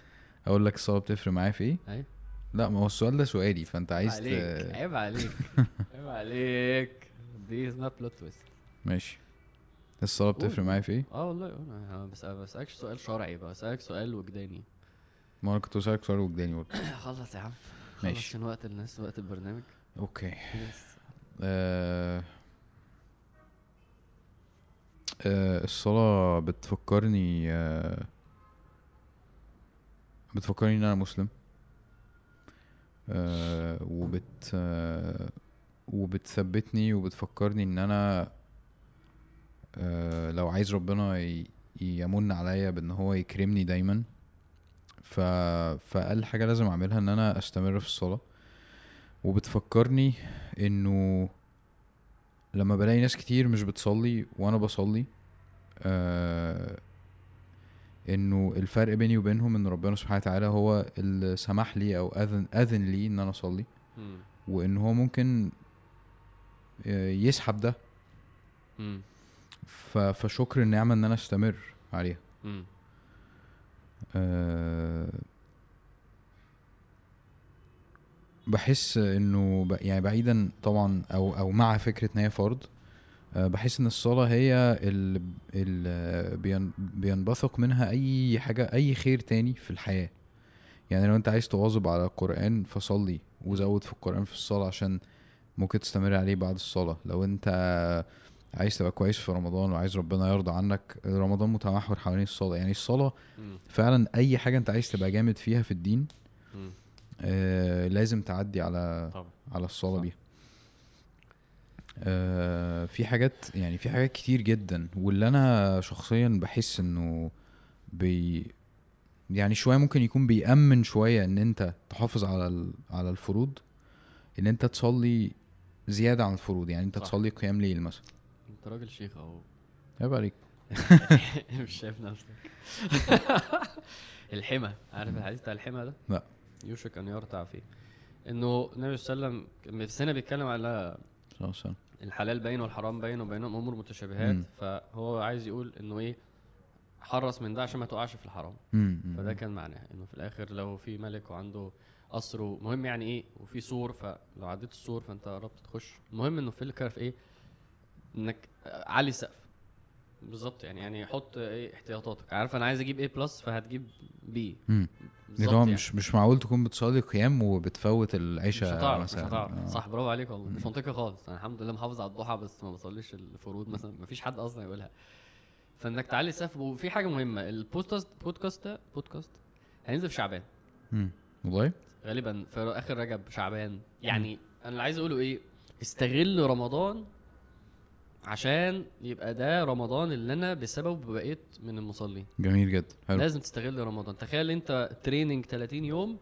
أقول لك الصلاة بتفرق معايا في إيه؟
أيوه
لا ما هو السؤال ده سؤالي فانت عايز ت...
عليك عيب عليك [LAUGHS] عيب عليك. دي اسمها plot twist
ماشي. الصلاة
قول.
بتفرق معايا في إيه؟
آه والله أنا بس بسألكش سؤال شرعي بقى بسألك سؤال وجداني.
ما أنا كنت بسألك سؤال وجداني برضه. [COUGHS]
خلص يا عم.
ماشي.
عشان وقت الناس وقت البرنامج.
okay.
Yes.
آه... آه... الصلاة بتفكرني آه... بتفكرني إن أنا مسلم آه... وبت آه... وبتثبتني وبتفكرني إن أنا آه... لو عايز ربنا. يمن عليا بإن هو يكرمني دايما ف... فأقل حاجة لازم أعملها إن أنا أستمر في الصلاة وبتفكرني إنه لما بلاقي ناس كتير مش بتصلي وأنا بصلي آه انه الفرق بيني وبينهم ان ربنا سبحانه وتعالى هو اللي سمح لي أو اذن أذن لي إن أنا
أصلي.
وإن هو ممكن آه، يسحب ده فشكر النعمة إن أنا أستمر عليها. آه، بحس إنه يعني بعيدا طبعا أو أو مع فكرة إن هي فرض آه، بحس إن الصلاة هي اللي بين- بينبثق منها أي حاجة أي خير تاني في الحياة يعني لو أنت عايز تواظب على القرآن فصلي وزود في القرآن في الصلاة عشان ممكن تستمر عليه بعد الصلاة لو أنت عايز تبقى كويس في رمضان وعايز ربنا يرضى عنك رمضان متمحور حوالين الصلاة يعني
الصلاة.
فعلا أي حاجة أنت عايز تبقى جامد فيها في الدين. آه لازم تعدي على
طبعا
على
الصلاة.
بيها آه في حاجات يعني في حاجات كتير جدا واللي أنا شخصيا بحس إنه بي يعني شوية ممكن يكون بيأمن شوية إن أنت تحافظ على ال- على الفروض إن أنت تصلي زيادة عن الفروض يعني أنت
صح.
تصلي قيام ليل مثلا
أنت راجل شيخ أهو
عيب عليك [LAUGHS]
مش شايف نفسك [LAUGHS] الحمى عارف الحديث بتاع الحمى ده؟
لا.
يوشك أن يرتع فيه إنه النبي صلى الله عليه وسلم كان في بيتكلم على
عليه وسلم.
الحلال باين والحرام باين وبينهم أمور متشابهات
مم.
فهو عايز يقول إنه إيه حرص من ده عشان ما تقعش في الحرام
مم،
فده. كان معناه إنه في الآخر لو في ملك وعنده قصر مهم يعني إيه وفي سور فلو عديت السور فأنت قربت تخش المهم إنه في الكهف إيه إنك علي السقف بالظبط يعني يعني حط إيه احتياطاتك. عارف أنا عايز أجيب A plus فهتجيب
B. اللي هو مش مش معقول تكون بتصلي قيام وبتفوت
مش
العشاء
هتعرف مش
مثلا.
هتعرف.
آه.
صح برافو عليك والله. مش منطقي خالص. أنا الحمد لله محافظ على الضحى بس ما بصليش الفروض مثلا. ما فيش حد أصلا يقولها. فإنك تعلي السقف وفي حاجة مهمة. ال podcast podcast ده بودكاست هينزل في شعبان.
والله؟
غالبا في آخر رجب شعبان. يعني أنا اللي عايز أقوله إيه؟ استغل رمضان عشان يبقى ده رمضان اللي أنا بسببه بقيت من المصلين.
جميل جدا. حلو.
لازم تستغل رمضان. تخيل أنت training 30 يوم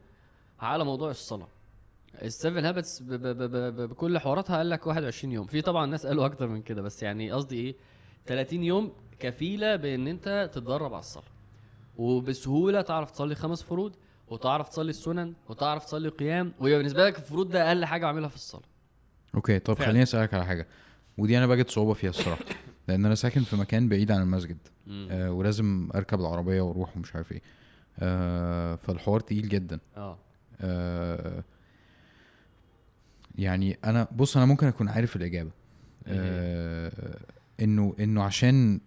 على موضوع الصلاة. ال seven habits بكل حواراتها قال لك 21 يوم. في طبعا ناس قالوا أكتر من كده بس يعني قصدي إيه؟ 30 يوم كفيلة بإن أنت تتدرب على الصلاة. وبسهولة تعرف تصلي خمس فروض وتعرف تصلي السنن وتعرف تصلي قيام ويبقى بالنسبة لك الفروض ده أقل حاجة اعملها في الصلاة.
أوكي طب. خليني أسألك على حاجة. ودي أنا بجد صعوبة فيها الصراحة. لأن أنا ساكن في مكان بعيد عن المسجد. آه ولازم أركب العربية وأروح ومش عارف إيه. آه فالحوار تقيل جدا.
آه.
آه يعني أنا بص أنا ممكن أكون عارف الإجابة.
إيه؟
آه إنه إنه عشان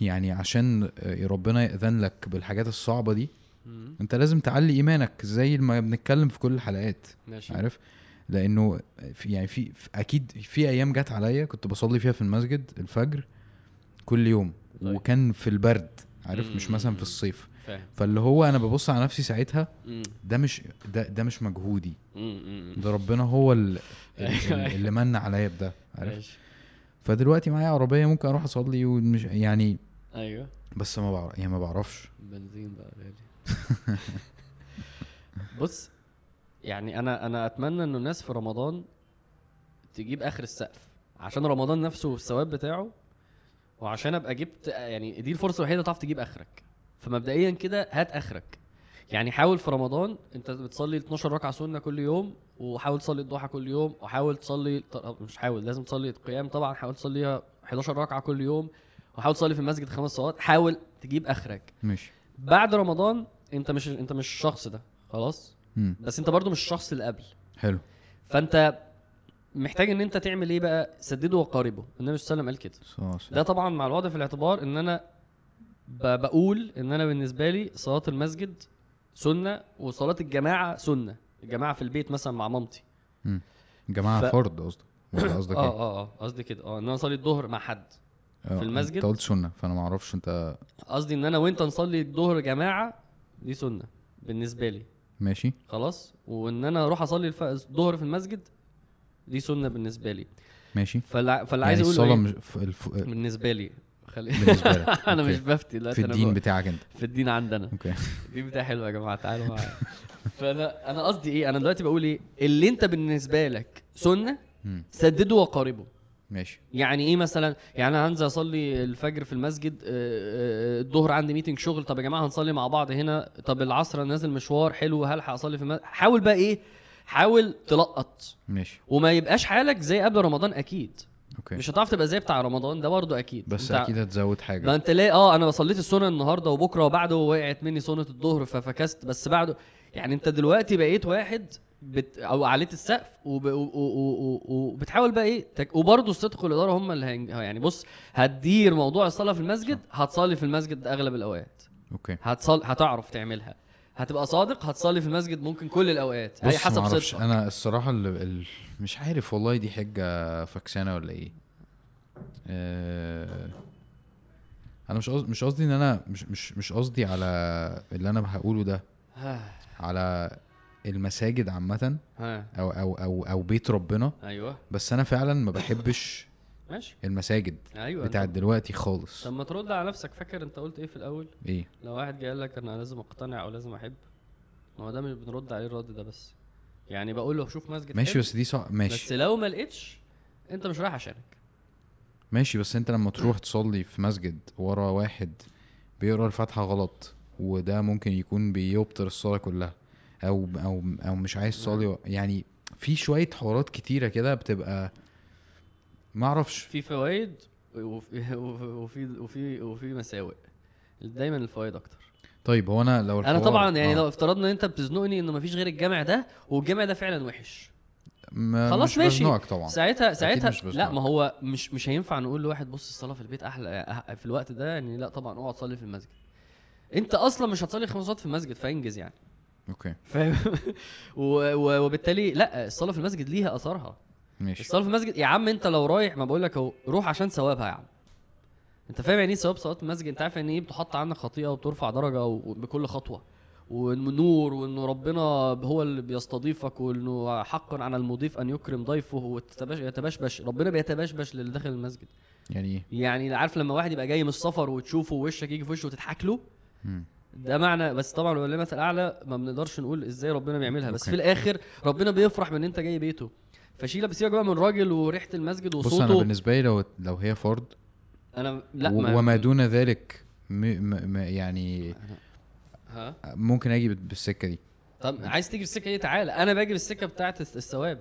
يعني عشان آه، ربنا يأذن لك بالحاجات الصعبة دي. أنت لازم تعلي إيمانك زي ما بنتكلم في كل الحلقات
ماشي.
عارف؟ لأنه في يعني في في- أكيد في أيام جت عليا كنت بصلي فيها في المسجد الفجر كل يوم
طيب.
وكان في البرد عارف مش مثلا
مم.
في الصيف
فاهم
فاللي هو أنا ببص على نفسي ساعتها
مم.
ده مش ده ده مش مجهودي
مم. مم.
ده ربنا هو ال- [LAUGHS]
أيوة.
اللي من عليا بده عارف فدلوقتي معايا عربية ممكن أروح أصلي ومش يعني
أيوه
بس ما بعرف يعني ما بعرفش
بنزين بقى غالي [LAUGHS] بص يعني أنا أنا أتمنى إنه الناس في رمضان تجيب آخر السقف عشان رمضان نفسه الثواب بتاعه وعشان أبقى جبت يعني دي الفرصة الوحيدة تعرف تجيب آخرك. فمبدئيا كده هات آخرك. يعني حاول في رمضان أنت بتصلي 12 ركعة سنة كل يوم وحاول تصلي الضحى كل يوم وحاول تصلي مش حاول لازم تصلي القيام طبعا حاول تصليها 11 ركعة كل يوم وحاول تصلي في المسجد خمس صلوات حاول تجيب آخرك.
ماشي.
بعد رمضان أنت مش أنت مش الشخص ده خلاص؟
مم.
بس انت برضو مش الشخص اللي قبل
حلو.
فانت محتاج ان انت تعمل إيه بقى؟ سدده وقاربه. النبي صلى الله عليه وسلم قال كده. ده طبعا مع الوضع في الاعتبار ان أنا بقول ان أنا بالنسبة لي صلاة المسجد سنة وصلاة الجماعة سنة. الجماعة في البيت مثلا مع مامتي.
جماعة
ف-
فرد قصدك. [COUGHS] قصدك
آه
إيه؟
آه آه قصدي كده. آه إن أنا أصلي الظهر مع حد
آه،
في المسجد؟
أنت قلت سنة فأنا ما أعرفش أنت
قصدي إن أنا وأنت نصلي الظهر جماعة دي سنة بالنسبة لي.
ماشي.
خلاص. وإن أنا أروح أصلي الف- الظهر في المسجد دي سنة بالنسبة لي.
ماشي.
فاللي
يعني
عايز أقوله
الصلاة
إيه؟
مش الف...
بالنسبة لي. خلي
بالنسبة لك. [LAUGHS] أنا.
مش بفتي دلوقتي
في الدين بتاعك أنت.
في الدين عندنا.
أوكي.
الدين بتاعي حلو يا جماعة تعالوا معايا. فانا أنا قصدي إيه؟ أنا دلوقتي بقول إيه؟ اللي أنت بالنسبة لك
سنة.
سدده وقاربه.
ماشي.
يعني إيه مثلا؟ يعني أنا هنزل أصلي الفجر في المسجد آه، آه، الظهر عندي meeting شغل. طب يا جماعة هنصلي مع بعض هنا؟ طب العصر نازل مشوار حلو هلحق أصلي في المسجد حاول بقى إيه؟ حاول تلقط.
ماشي.
وما يبقاش حالك زي قبل رمضان أكيد.
okay.
مش هتعرف تبقى زي بتاع رمضان ده برضه أكيد.
بس
انت-
أكيد هتزود
ما
حاجة
أنت ليه آه أنا صليت السنة النهارده وبكرة وبعده وقعت مني سنة الظهر ففكست بس بعده يعني أنت دلوقتي بقيت واحد بت أو عليت السقف وب... وبتحاول بقى إيه تك... وبرضه الصدق والإدارة هم اللي هين... يعني بص هتدير موضوع الصلاة في المسجد هتصلي في المسجد أغلب الأوقات.
أوكي.
هتصل هتعرف تعملها. هتبقى صادق هتصلي في المسجد ممكن كل الأوقات هي حسب صدقك.
أنا الصراحة اللي ال... مش عارف والله دي حجة فكسانه ولا إيه. آه... أنا مش قصدي مش قصدي إن أنا مش مش مش قصدي على اللي أنا هقوله ده. على المساجد
عامة
أو أو أو أو بيت ربنا.
أيوه.
بس أنا فعلا ما بحبش
ماشي.
المساجد
أيوه.
بتاعت دلوقتي خالص.
طب ما ترد على نفسك فاكر أنت قلت إيه في الأول؟
إيه؟
لو واحد جاي قال لك أنا لازم أقتنع أو لازم أحب ما هو ده مش بنرد عليه الرد ده بس. يعني بقول له شوف مسجد
ماشي بس دي صع... ماشي.
بس لو ما لقيتش أنت مش رايح عشانك.
ماشي بس أنت لما تروح تصلي في مسجد ورا واحد بيقرأ الفاتحة غلط وده ممكن يكون بيبطر الصلاة كلها. أو أو أو مش عايز تصلي يعني في شوية حوارات كتيرة كده بتبقى ما أعرفش.
في فوائد [LAUGHS] وفي وفي وفي وفي مساوئ. دايما الفوائد أكتر.
طيب هو أنا لو أنا
طبعا يعني
آه،
لو افترضنا إن أنت بتزنقني انه مفيش غير الجامع ده والجامع ده فعلا وحش.
ما
خلاص
مش
ماشي.
طبعا.
ساعتها ساعتها. لا ما هو مش مش هينفع نقول لواحد بص الصلاة في البيت أحلى في الوقت ده يعني لا طبعا اقعد صلي في المسجد. أنت أصلا مش هتصلي خمس صلوات في المسجد فانجز يعني.
okay.
فاهم؟ [LAUGHS] وبالتالي لا الصلاة في المسجد ليها اثرها
ماشي.
الصلاة في المسجد يا عم أنت لو رايح ما بقول لك أهو روح عشان ثوابها يا عم. أنت فاهم يعني إيه ثواب صلاة المسجد؟ أنت عارف يعني إيه بتحط عنك خطيئة وبترفع درجة بكل خطوة. وانه نور وإنه ربنا هو اللي بيستضيفك وإنه حق على المضيف أن يكرم ضيفه ويتبشبش ربنا بيتبشبش للي داخل المسجد.
يعني إيه؟
يعني عارف لما واحد يبقى جاي من السفر وتشوفه ووشك يجي في وشه وتضحك له. ده معنى بس طبعا العلماء الأعلى ما بنقدرش نقول إزاي ربنا بيعملها بس. في الآخر ربنا بيفرح من ان أنت جاي بيته. فشيلة بسيبك بقى من راجل وريحة المسجد
بص أنا
وصوته
بالنسبة لي لو لو هي فرض
أنا لا ما
وما دون ذلك م... م... م... يعني
ها؟
ممكن أجي بال- بالسكة دي.
طب عايز تيجي بالسكة دي تعالى أنا باجي بالسكة بتاعه الثواب.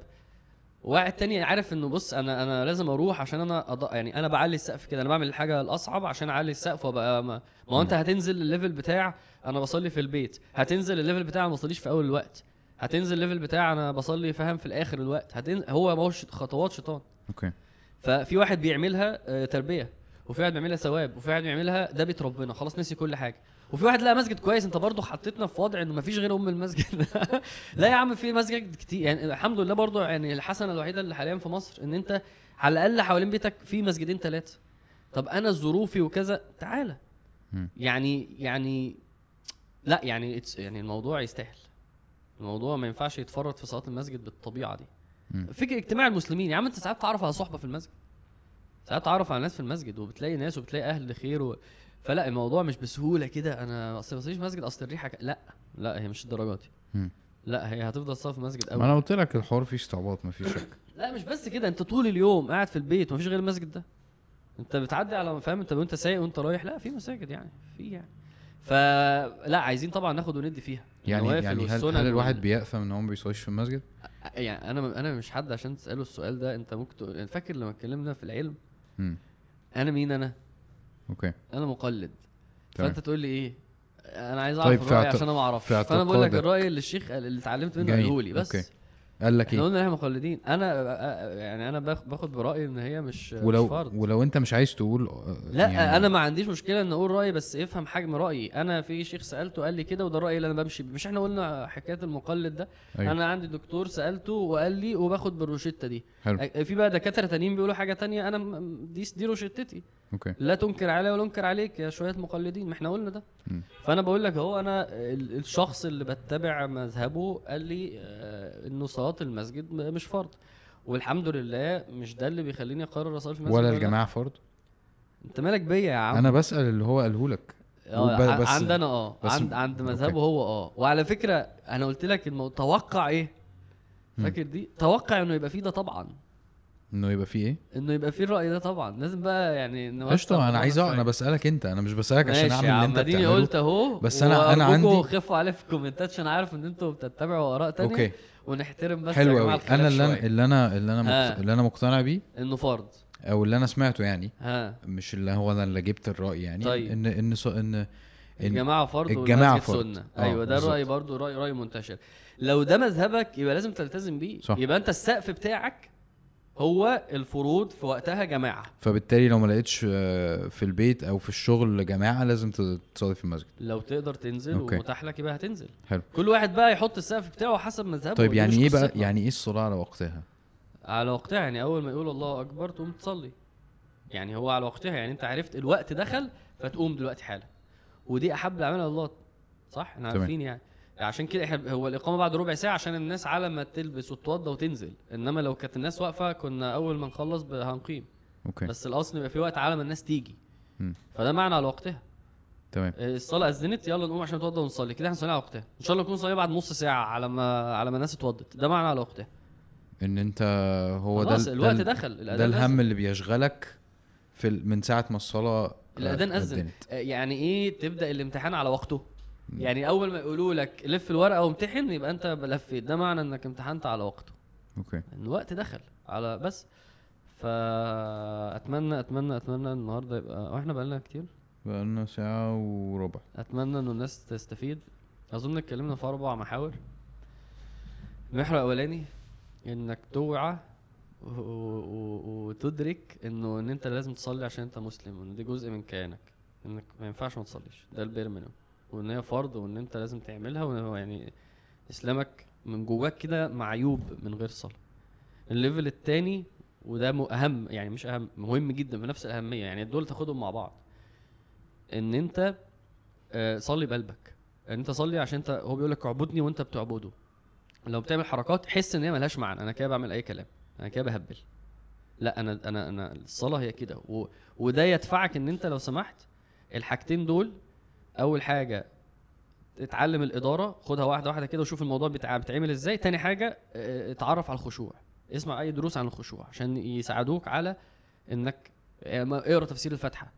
واحد تاني عارف إنه بص أنا أنا لازم أروح عشان أنا أض... يعني أنا بعلي السقف كده أنا بعمل الحاجة الأصعب عشان أعلي السقف وأبقى ما, ما هو أنت هتنزل ال level بتاع أنا بصلي في البيت هتنزل ال level بتاع ما بصليش في أول الوقت هتنزل ال level بتاع أنا بصلي فاهم في الآخر الوقت هتنزل هو ما خطوات شيطان.
okay.
ففي واحد بيعملها آه، تربية وفي واحد بيعملها ثواب وفي واحد بيعملها ده بيت ربنا خلاص نسي كل حاجة. وفي واحد لقى مسجد كويس انت برضه حطيتنا في وضع إنه مفيش غير أم المسجد. [LAUGHS] لا يا عم في مسجد كتير. يعني الحمد لله برضه يعني الحسنة الوحيدة اللي حاليا في مصر إن أنت على الأقل حوالين بيتك في مسجدين ثلاثة طب أنا ظروفي وكذا تعالى. يعني يعني لا يعني يعني الموضوع يستاهل. الموضوع ما ينفعش يتفرط في صلاة المسجد بالطبيعة دي. فكر اجتماع المسلمين. يا عم أنت ساعات تعرف على صحبة في المسجد. ساعات تعرف على ناس في المسجد وبتلاقي ناس وبتلاقي أهل خير و... فلا الموضوع مش بسهولة كده. أنا أصل ما بصليش مسجد أصل الريحة ك... لا لا هي مش الدرجات دي. لا هي هتفضل تصلي في المسجد
ما
قوي
أنا قلت لك الحوار فيه استعباط مفيش شك. [COUGHS]
لا مش بس كده أنت طول اليوم قاعد في البيت مفيش غير المسجد ده. أنت بتعدي على فاهم؟ أنت وأنت سايق وأنت رايح لا في مساجد يعني في يعني. فلا عايزين طبعا ناخد وندي فيها.
يعني يعني هل, هل الواحد بيأثم إن هو ما بيصليش في المسجد؟
يعني أنا أنا مش حد عشان تسأله السؤال ده. أنت ممكن فاكر لما اتكلمنا في العلم
امم
أنا مين أنا؟
okay.
أنا مقلد.
تمام.
فأنت تقول لي إيه؟ أنا عايز
طيب
اعرف
في الرأي
عشان أنا ما
أعرفش.
فأنا بقول لك الرأي اللي الشيخ اللي اتعلمت منه. قاله لي بس.
okay. قال لك
إحنا
إيه؟
قلنا إن إحنا مقلدين. أنا يعني أنا باخ- باخد برأيي إن هي مش مش
ولو
فرض.
ولو أنت مش عايز تقول
لا
يعني
أنا ما عنديش مشكلة إن أقول رأيي بس افهم حجم رأيي. أنا في شيخ سألته قال لي كده وده الرأي اللي أنا بمشي مش إحنا قلنا حكاية المقلد ده.
أيوة.
أنا عندي دكتور سألته وقال لي وباخد بالروشتة دي.
حلو.
في بقى دكاترة تانيين بيقولوا حاجة تانية أنا دي دي روشتتي.
okay.
لا تنكر عليا ولا أنكر عليك يا شوية مقلدين ما إحنا قلنا ده.
مم.
فأنا بقول لك هو أنا ال- الشخص اللي بتبع مذهبه قال لي آه، إنه صلاة المسجد م- مش فرض. والحمد لله مش ده اللي بيخليني أقرر اصلي في المسجد
ولا
لأ.
الجماعة فرض؟
أنت مالك بيا يا عم؟
أنا بسأل اللي هو قاله لك.
آه
بس-
عندنا آه
بس-
عند عند
okay.
مذهبه هو آه. وعلى فكرة أنا قلت لك المو... توقع
إيه.
فاكر دي؟ توقع إنه يبقى فيه ده طبعا.
إنه يبقى فيه إيه؟
إنه يبقى فيه الرأي ده طبعا لازم بقى يعني
قشطة
أنا
عايز أنا بسألك أنت أنا مش بسألك عشان
أعمل
اللي
أنت
بتعمله
قلت أهو
بس أنا- أنا
وأرجوكوا
عندي-
خفوا عليه في ال comments ات عشان عارف إن أنتوا بتتبعوا آراء تانية
okay
ونحترم بس
حلو قوي أنا اللي
أنا.
اللي أنا اللي أنا. اللي أنا مقتنع بيه
إنه فرض
أو اللي أنا سمعته يعني
ها
مش اللي هو أنا اللي جبت الرأي يعني
طيب.
ان إن. ان
الجماعة فرض
الجماعة
والمسجد
فرض.
سنة
آه،
أيوه ده
بالظبط.
رأي برضو راي رأي منتشر لو ده مذهبك يبقى لازم تلتزم بيه
صح.
يبقى أنت السقف بتاعك هو الفروض في وقتها جماعة.
فبالتالي لو ما لقيتش آه، في البيت أو في الشغل جماعة لازم تصلي في المسجد.
لو تقدر تنزل
أوكي.
ومتاح لك يبقى هتنزل.
حلو.
كل واحد بقى يحط السقف بتاعه حسب مذهبه
طيب يعني إيه بقى. يعني إيه الصلاه على وقتها؟
على وقتها يعني أول ما يقول الله أكبر تقوم تصلي. يعني هو على وقتها يعني أنت عرفت الوقت دخل فتقوم دلوقتي حالا. ودي أحب الاعمال الله صح؟
إحنا.
عارفين يعني. عشان كده إحنا هو الإقامة بعد ربع ساعة عشان الناس على ما تلبس وتتوضى وتنزل. إنما لو كانت الناس واقفة كنا أول ما نخلص هنقيم.
أوكي.
بس الأصل يبقى في وقت على ما الناس تيجي.
مم.
فده معنى على وقتها
تمام
الصلاة أذنت يلا نقوم عشان نتوضى ونصلي. كده إحنا صلينا على وقتها إن شاء الله نكون صلينا بعد نص ساعة على ما على ما الناس اتوضت. ده معنى على وقتها
إن أنت هو ده
الوقت
ده, ال-
دخل.
ده الهم. اللي بيشغلك في من ساعة ما الصلاة آه،
الاذان اذن. آه، يعني إيه تبدأ الامتحان على وقته؟ يعني أول ما يقولوا لك لف الورقة وامتحن يبقى أنت لفيت. ده معنى إنك امتحنت على وقته.
أوكي.
إن الوقت دخل على بس. فأتمنى أتمنى أتمنى النهارده يبقى وإحنا بقالنا كتير.
بقالنا ساعة وربع.
أتمنى إنه الناس تستفيد. أظن اتكلمنا في أربع محاور. المحور الأولاني إنك توعى وتدرك إنه إن أنت لازم تصلي عشان أنت مسلم وإن دي جزء من كيانك. إنك ما ينفعش ما تصليش. ده ال bare minimum. وإن هي فرض وإن أنت لازم تعملها وإن يعني إسلامك من جواك كده معيوب من غير صلاة. ال level التاني وده أهم يعني مش أهم مهم جدا بنفس الأهمية يعني دول تاخدهم مع بعض. إن أنت آه، صلي بقلبك. إن أنت صلي عشان أنت هو بيقول لك اعبدني وأنت بتعبده. لو بتعمل حركات حس إن هي ملهاش معنى. أنا كده بعمل أي كلام. أنا كده بهبل. لا أنا أنا أنا الصلاة هي كده. وده يدفعك إن أنت لو سمحت الحاجتين دول أول حاجة اتعلم الإدارة خدها واحدة واحدة كده وشوف الموضوع بيتعمل إزاي. تاني حاجة آه، اتعرف على الخشوع. اسمع أي دروس عن الخشوع عشان يساعدوك على إنك ما- اقرأ تفسير الفاتحة.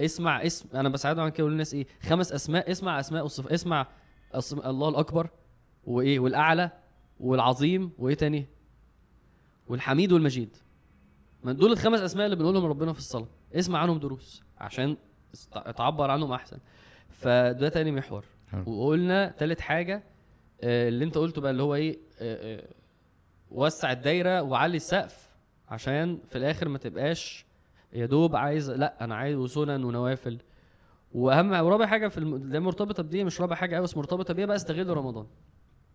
اسمع اسم أنا بساعدهم عن كده للناس إيه خمس أسماء اسمع أسماء الصف اسمع أسم... الله الأكبر وإيه والأعلى والعظيم وإيه تاني؟ والحميد والمجيد. من دول الخمس أسماء اللي بنقولهم لربنا في الصلاة. اسمع عنهم دروس عشان تعبر عنهم أحسن. فده تاني محور. وقلنا تالت حاجة آه، اللي انت قلته بقى اللي هو إيه آه، آه، وسع الدايرة وعلي السقف عشان في الآخر ما تبقاش يا دوب عايز لا أنا عايز وسنن ونوافل. وأهم ورابع حاجة في الم... ده مرتبطة بدي مش رابع حاجة قوي بس مرتبطة بيها بقى استغل رمضان.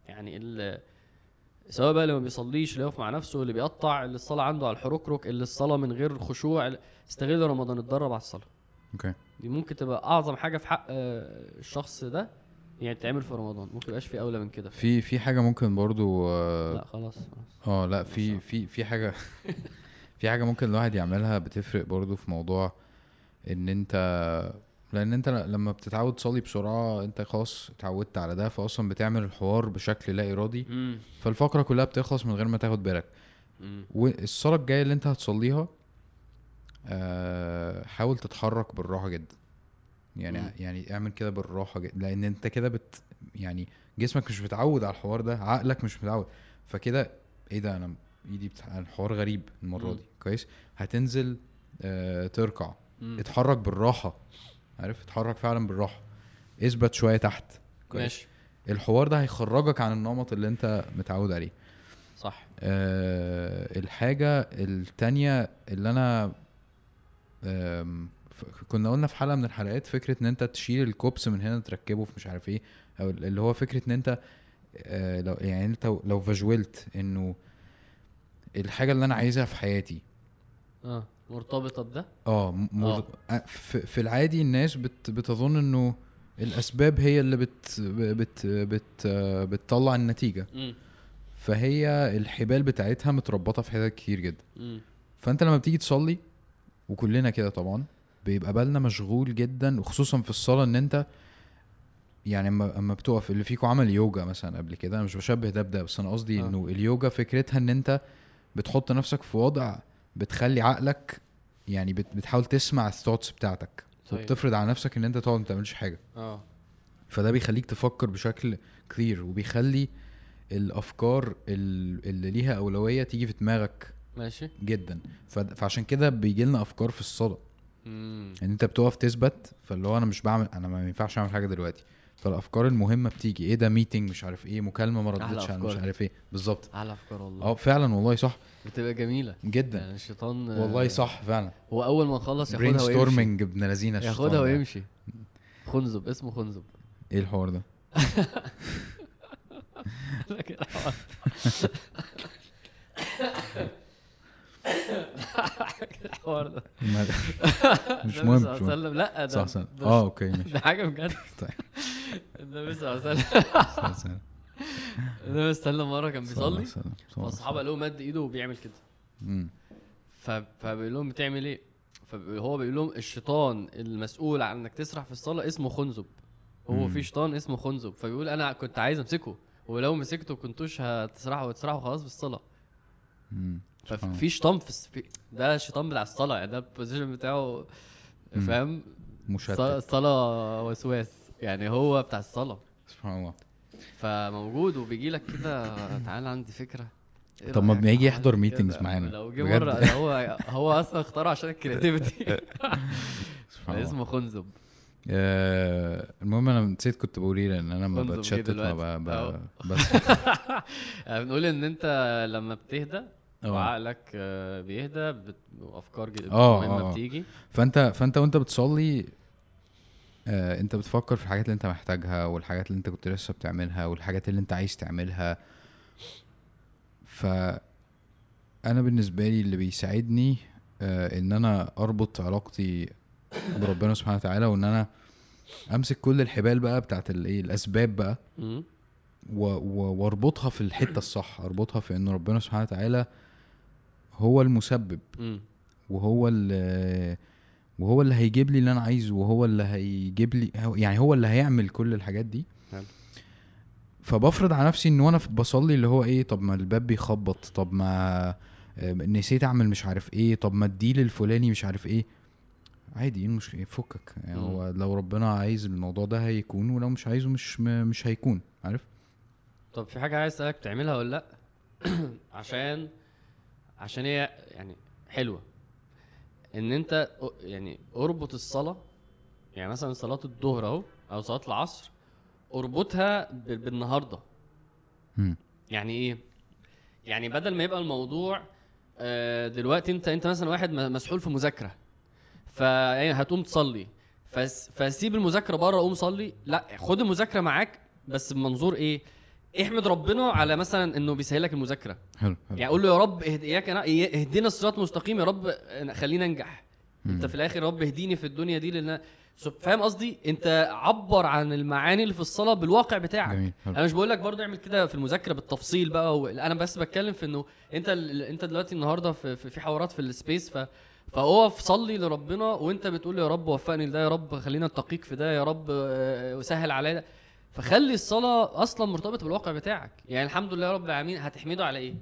يعني ال... سواء بقى اللي ما بيصليش اللي يقف مع نفسه اللي بيقطع اللي الصلاة عنده على الحركرك اللي الصلاة من غير خشوع استغل رمضان اتدرب على الصلاة.
أوكي.
دي ممكن تبقى أعظم حاجة في حق آه، الشخص ده يعني تعمل في رمضان. ممكن يبقاش في أولى من كده.
في في حاجة ممكن برضو آه
لا خلاص.
آه، لا في في في حاجة [LAUGHS] في حاجة ممكن الواحد يعملها بتفرق برضو في موضوع إن أنت لأن أنت لما بتتعود تصلي بسرعة أنت خلاص اتعودت على ده فاصلا بتعمل الحوار بشكل لا
إرادي.
فالفقرة كلها بتخلص من غير ما تاخد بالك. والصلاه الجاية اللي أنت هتصليها آه حاول تتحرك بالراحة جدا. يعني
مم.
يعني اعمل كده بالراحة جدا لأن انت كده بت يعني جسمك مش متعود على الحوار ده عقلك مش متعود. فكده إيه ده أنا ايدي بتح... الحوار غريب المرة
مم.
دي. كويس؟ هتنزل آه تركع.
مم.
اتحرك بالراحة. عارف؟ اتحرك فعلا بالراحة. اثبت شوية تحت. كويس؟
ماشي.
الحوار ده هيخرجك عن النمط اللي انت متعود عليه.
صح.
أه الحاجة التانية اللي ف- كنا قلنا في حلقة من الحلقات فكرة إن أنت تشيل الكوبس من هنا تركبه في مش عارف إيه أو اللي هو فكرة إن أنت آه، لو يعني أنت لو فاجولت إنه الحاجة اللي أنا عايزها في حياتي
آه مرتبطة بده؟
آه م- مر...
آه.
آه، في, العادي الناس بت... بتظن إنه الأسباب هي اللي بت... بت... بت... بتطلع النتيجة.
امم
فهي الحبال بتاعتها متربطة في حتت كتير جدا.
امم
فأنت لما بتيجي تصلي وكلنا كده طبعا بيبقى بالنا مشغول جدا وخصوصا في الصلاة إن أنت يعني أما أما بتقف اللي فيكم عمل يوجا مثلا قبل كده أنا مش بشبه ده بده بس أنا قصدي
آه.
إنه اليوجا فكرتها إن أنت بتحط نفسك في وضع بتخلي عقلك يعني بت- بتحاول تسمع الثوتس بتاعتك
صحيح.
وبتفرض على نفسك إن أنت تقعد ما تعملش حاجة
آه
فده بيخليك تفكر بشكل clear وبيخلي الأفكار ال- اللي ليها أولوية تيجي في دماغك
ماشي.
جدا. فعشان كده بيجي لنا أفكار في
الصلاة.
ان أنت بتقف تثبت فاللي هو أنا مش بعمل أنا ما ينفعش أعمل حاجة دلوقتي. فالأفكار المهمة بتيجي. إيه ده meeting مش عارف إيه مكالمة ما ردتش على مش. عارف إيه. بالظبط.
على أفكار والله.
آه فعلا والله صح.
بتبقى جميلة.
جدا.
يعني الشيطان آه،
والله صح فعلا.
هو أول ما نخلص ياخدها ويمشي.
storming ابن لذينة الشيطان
ياخدها
ده.
ويمشي. خنزب اسمه خنزب.
إيه الحوار ده؟ [LAUGHS]
الحوار [LAUGHS] ده.
ما- مش مهم مش مهم.
لا ده
صح. صح
ده-
آه أوكي ماشي.
ده حاجة بجد. [LAUGHS]
طيب.
النبي صلى الله عليه وسلم. النبي صلى الله عليه وسلم مرة كان بيصلي فالصحابة قالوا مد إيده وبيعمل كده. فبيقول لهم بتعمل إيه؟ فهو بيقول لهم الشيطان المسؤول عن إنك تسرح في الصلاة اسمه خنزب. هو. في شيطان اسمه خنزب. فبيقول أنا كنت عايز أمسكه ولو مسكته كنتوش هتسرحوا وتسرحوا خلاص في
الصلاة.
ففي شيطان في ده الشيطان بتاع الصلاة يعني ده البوزيشن بتاعه. فاهم؟
مشتت.
الصلاه وسواس يعني هو بتاع الصلاة.
سبحان الله.
فموجود وبيجي لك كده تعالى عندي فكرة. إيه
طب ما بيجي يحضر meetings معانا.
لو جه. مرة هو هو أصلا اختاره عشان الكرياتيفيتي [LAUGHS]
سبحان [LAUGHS]
اسمه خنزب.
آه، المهم أنا نسيت كنت بقول إيه لأن
أنا جه
بتشتت ما. ب... بس [LAUGHS]
بنقول إن أنت لما بتهدى
آه.
وعقلك آه، بيهدى بت... وأفكار
آه،
مهمة
آه.
بتيجي
فأنت فأنت وأنت بتصلي آه أنت بتفكر في الحاجات اللي أنت محتاجها والحاجات اللي أنت كنت لسه بتعملها والحاجات اللي أنت عايز تعملها ف أنا بالنسبة لي اللي بيساعدني آه إن أنا أربط علاقتي بربنا سبحانه وتعالى وإن أنا أمسك كل الحبال بقى بتاعت الايه الأسباب بقى
مم.
و- و- وأربطها في الحتة الصح أربطها في إن ربنا سبحانه وتعالى هو المسبب.
مم.
وهو اللي وهو اللي هيجيب لي اللي أنا عايزه وهو اللي هيجيب لي هو- يعني هو اللي هيعمل كل الحاجات دي.
حلو.
فبفرض على نفسي إن وأنا بصلي اللي هو إيه طب ما الباب بيخبط طب ما آه، نسيت أعمل مش عارف إيه طب ما الديل الفلاني مش عارف إيه. عادي إيه المشكلة؟ فكك. يعني. هو لو ربنا عايز الموضوع ده هيكون ولو مش عايزه مش م- مش هيكون عارف؟
طب في حاجة عايز أسألك تعملها ولا لأ؟ [CLEARS THROAT] عشان عشان هي يعني حلوة. إن أنت يعني أربط الصلاة يعني مثلا صلاة الظهر أهو أو صلاة العصر أربطها
بالنهاردة.
يعني إيه؟ يعني بدل ما يبقى الموضوع آه، دلوقتي أنت أنت مثلا واحد مسحول في مذاكرة فهتقوم تصلي فس فسيب المذاكرة بره قوم صلي لأ خد المذاكرة معاك بس بمنظور إيه؟ احمد ربنا على مثلا إنه بيسهل لك المذاكرة.
حلو حلو.
يعني قول له يا رب اهد- إياك إيا- اهدنا الصراط المستقيم يا رب خلينا انجح
أنت.
في الآخر يا رب اهديني في الدنيا دي لأن فاهم قصدي؟ أنت عبر عن المعاني اللي في الصلاة بالواقع بتاعك.
جميل حلو.
أنا مش بقول لك برضه اعمل كده في المذاكرة بالتفصيل بقى و... أنا بس بتكلم في إنه أنت ال... أنت دلوقتي النهارده في في, حوارات في السبيس ف فاقف صلي لربنا وأنت بتقول يا رب وفقني لده يا رب خلينا اتقيك في ده يا رب آه، وسهل عليا فخلي الصلاة أصلا مرتبطة بالواقع بتاعك. يعني الحمد لله رب العالمين هتحمده على إيه؟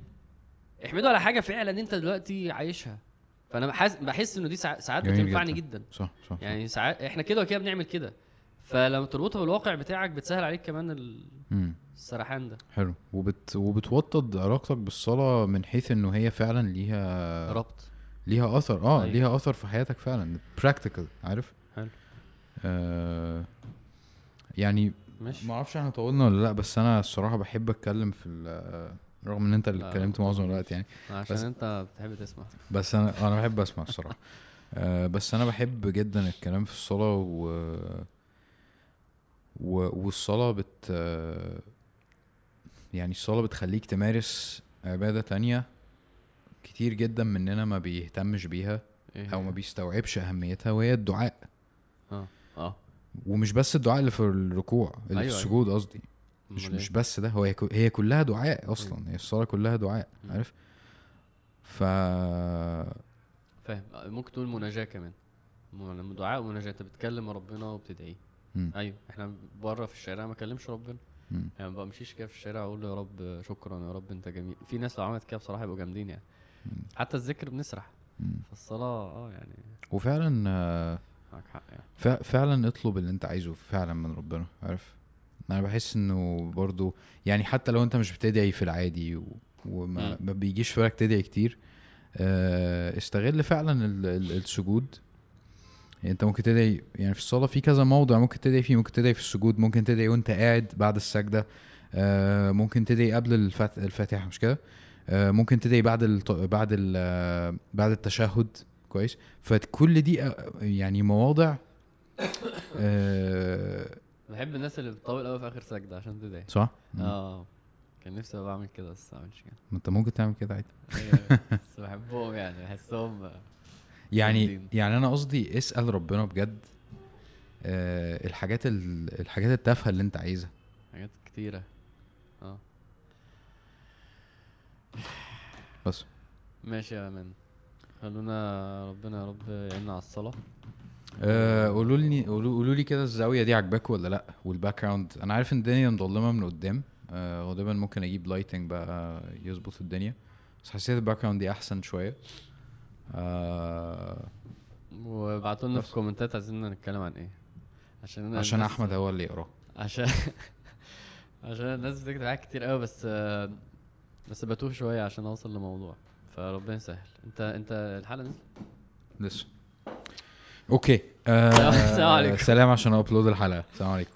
احمده على حاجة فعلا أنت دلوقتي عايشها. فأنا بحس بحس إنه دي ساع- ساعات بتنفعني
جدا.
جدا.
صح صح
يعني ساعات إحنا كده وكده بنعمل كده. فلما تربطها بالواقع بتاعك بتسهل عليك كمان. السرحان ده.
حلو. وبت وبتوطد علاقتك بالصلاة من حيث إنه هي فعلا ليها
ربط.
ليها أثر. آه
أيوة.
ليها أثر في حياتك فعلا. براكتيكال عارف؟
حلو.
آه يعني
ماشي.
ما أعرفش إحنا طولنا ولا لا بس أنا الصراحة بحب اتكلم في ال- رغم ان انت اللي اتكلمت. معظم الوقت يعني.
عشان
بس-
انت بتحب تسمع.
بس أنا أنا بحب اسمع الصراحة. [LAUGHS] آه بس أنا بحب جدا الكلام في الصلاة و, و... والصلاة بت آه، يعني الصلاة بتخليك تمارس عبادة تانية كتير جدا مننا ما بيهتمش بيها
إيه أو؟
ما بيستوعبش اهميتها وهي الدعاء.
آه آه.
ومش بس الدعاء اللي في الركوع اللي
أيوة،
في
أيوة.
السجود قصدي مش
أمال
مش
إيه؟
بس ده هو هي كلها دعاء أصلا هي الصلاة كلها دعاء. عارف ف
فاهم آه، ممكن تقول مناجاة كمان دعاء ومناجاة أنت بتكلم ربنا وبتدعيه
مم.
أيوه إحنا بره في الشارع ما اكلمش ربنا
مم.
يعني ما بمشيش كده في الشارع أقول له يا رب شكرا يا رب أنت جميل في ناس لو عملت كده بصراحة يبقوا جامدين يعني
مم.
حتى الذكر بنسرح
مم.
فالصلاة آه يعني
وفعلا آه،
معاك حق يعني
فع- فعلا اطلب اللي انت عايزه فعلا من ربنا عارف أنا بحس إنه برضو يعني حتى لو أنت مش بتدعي في العادي. وما. ما بيجيش في بالك تدعي كتير آه، استغل فعلا ال... ال... السجود يعني أنت ممكن تدعي يعني في الصلاة في كذا موضع ممكن تدعي فيه ممكن تدعي في السجود ممكن تدعي وأنت قاعد بعد السجدة آه، ممكن تدعي قبل الفات... الفاتحة مش كده آه، ممكن تدعي بعد. بعد ال... بعد التشهد كويس. فكل دي آه، يعني مواضع آه،
بحب الناس اللي بتطول قوي في آخر سجدة عشان تدعي
صح؟
آه. كان نفسي ابقى بعمل كده بس ما بعملش كده.
ما أنت ممكن تعمل كده عادي.
أيوة، بس بحبهم يعني بحسهم [LAUGHS]
يعني. يعني أنا قصدي اسأل ربنا بجد آه الحاجات ال- الحاجات التافهة اللي أنت عايزها.
حاجات كتيرة. آه.
بس.
ماشي يا مان خلونا ربنا يا رب يعيننا على الصلاة.
آه قولوا لي قولوا لي كده الزاوية دي عاجباكوا ولا لأ؟ وال background أنا عارف إن الدنيا مظلمة من قدام. آه غالبا ممكن أجيب lighting بقى يظبط الدنيا. بس حسيت ال background دي أحسن شوية. آه
وابعتوا لنا في.
ال
comments ات عايزين نتكلم عن إيه. عشان
عشان
الناس-
أحمد هو اللي يقراه
عشان [LAUGHS] عشان الناس بتكتب حاجات كتير قوي بس آه، بس بتوه شوية عشان أوصل لموضوع. فربنا يسهل. انت انت الحلقة نزلت؟
لسه. أوكي. آه [LAUGHS]
السلام عليكم.
سلام عشان أبلود الحلقة. السلام عليكم.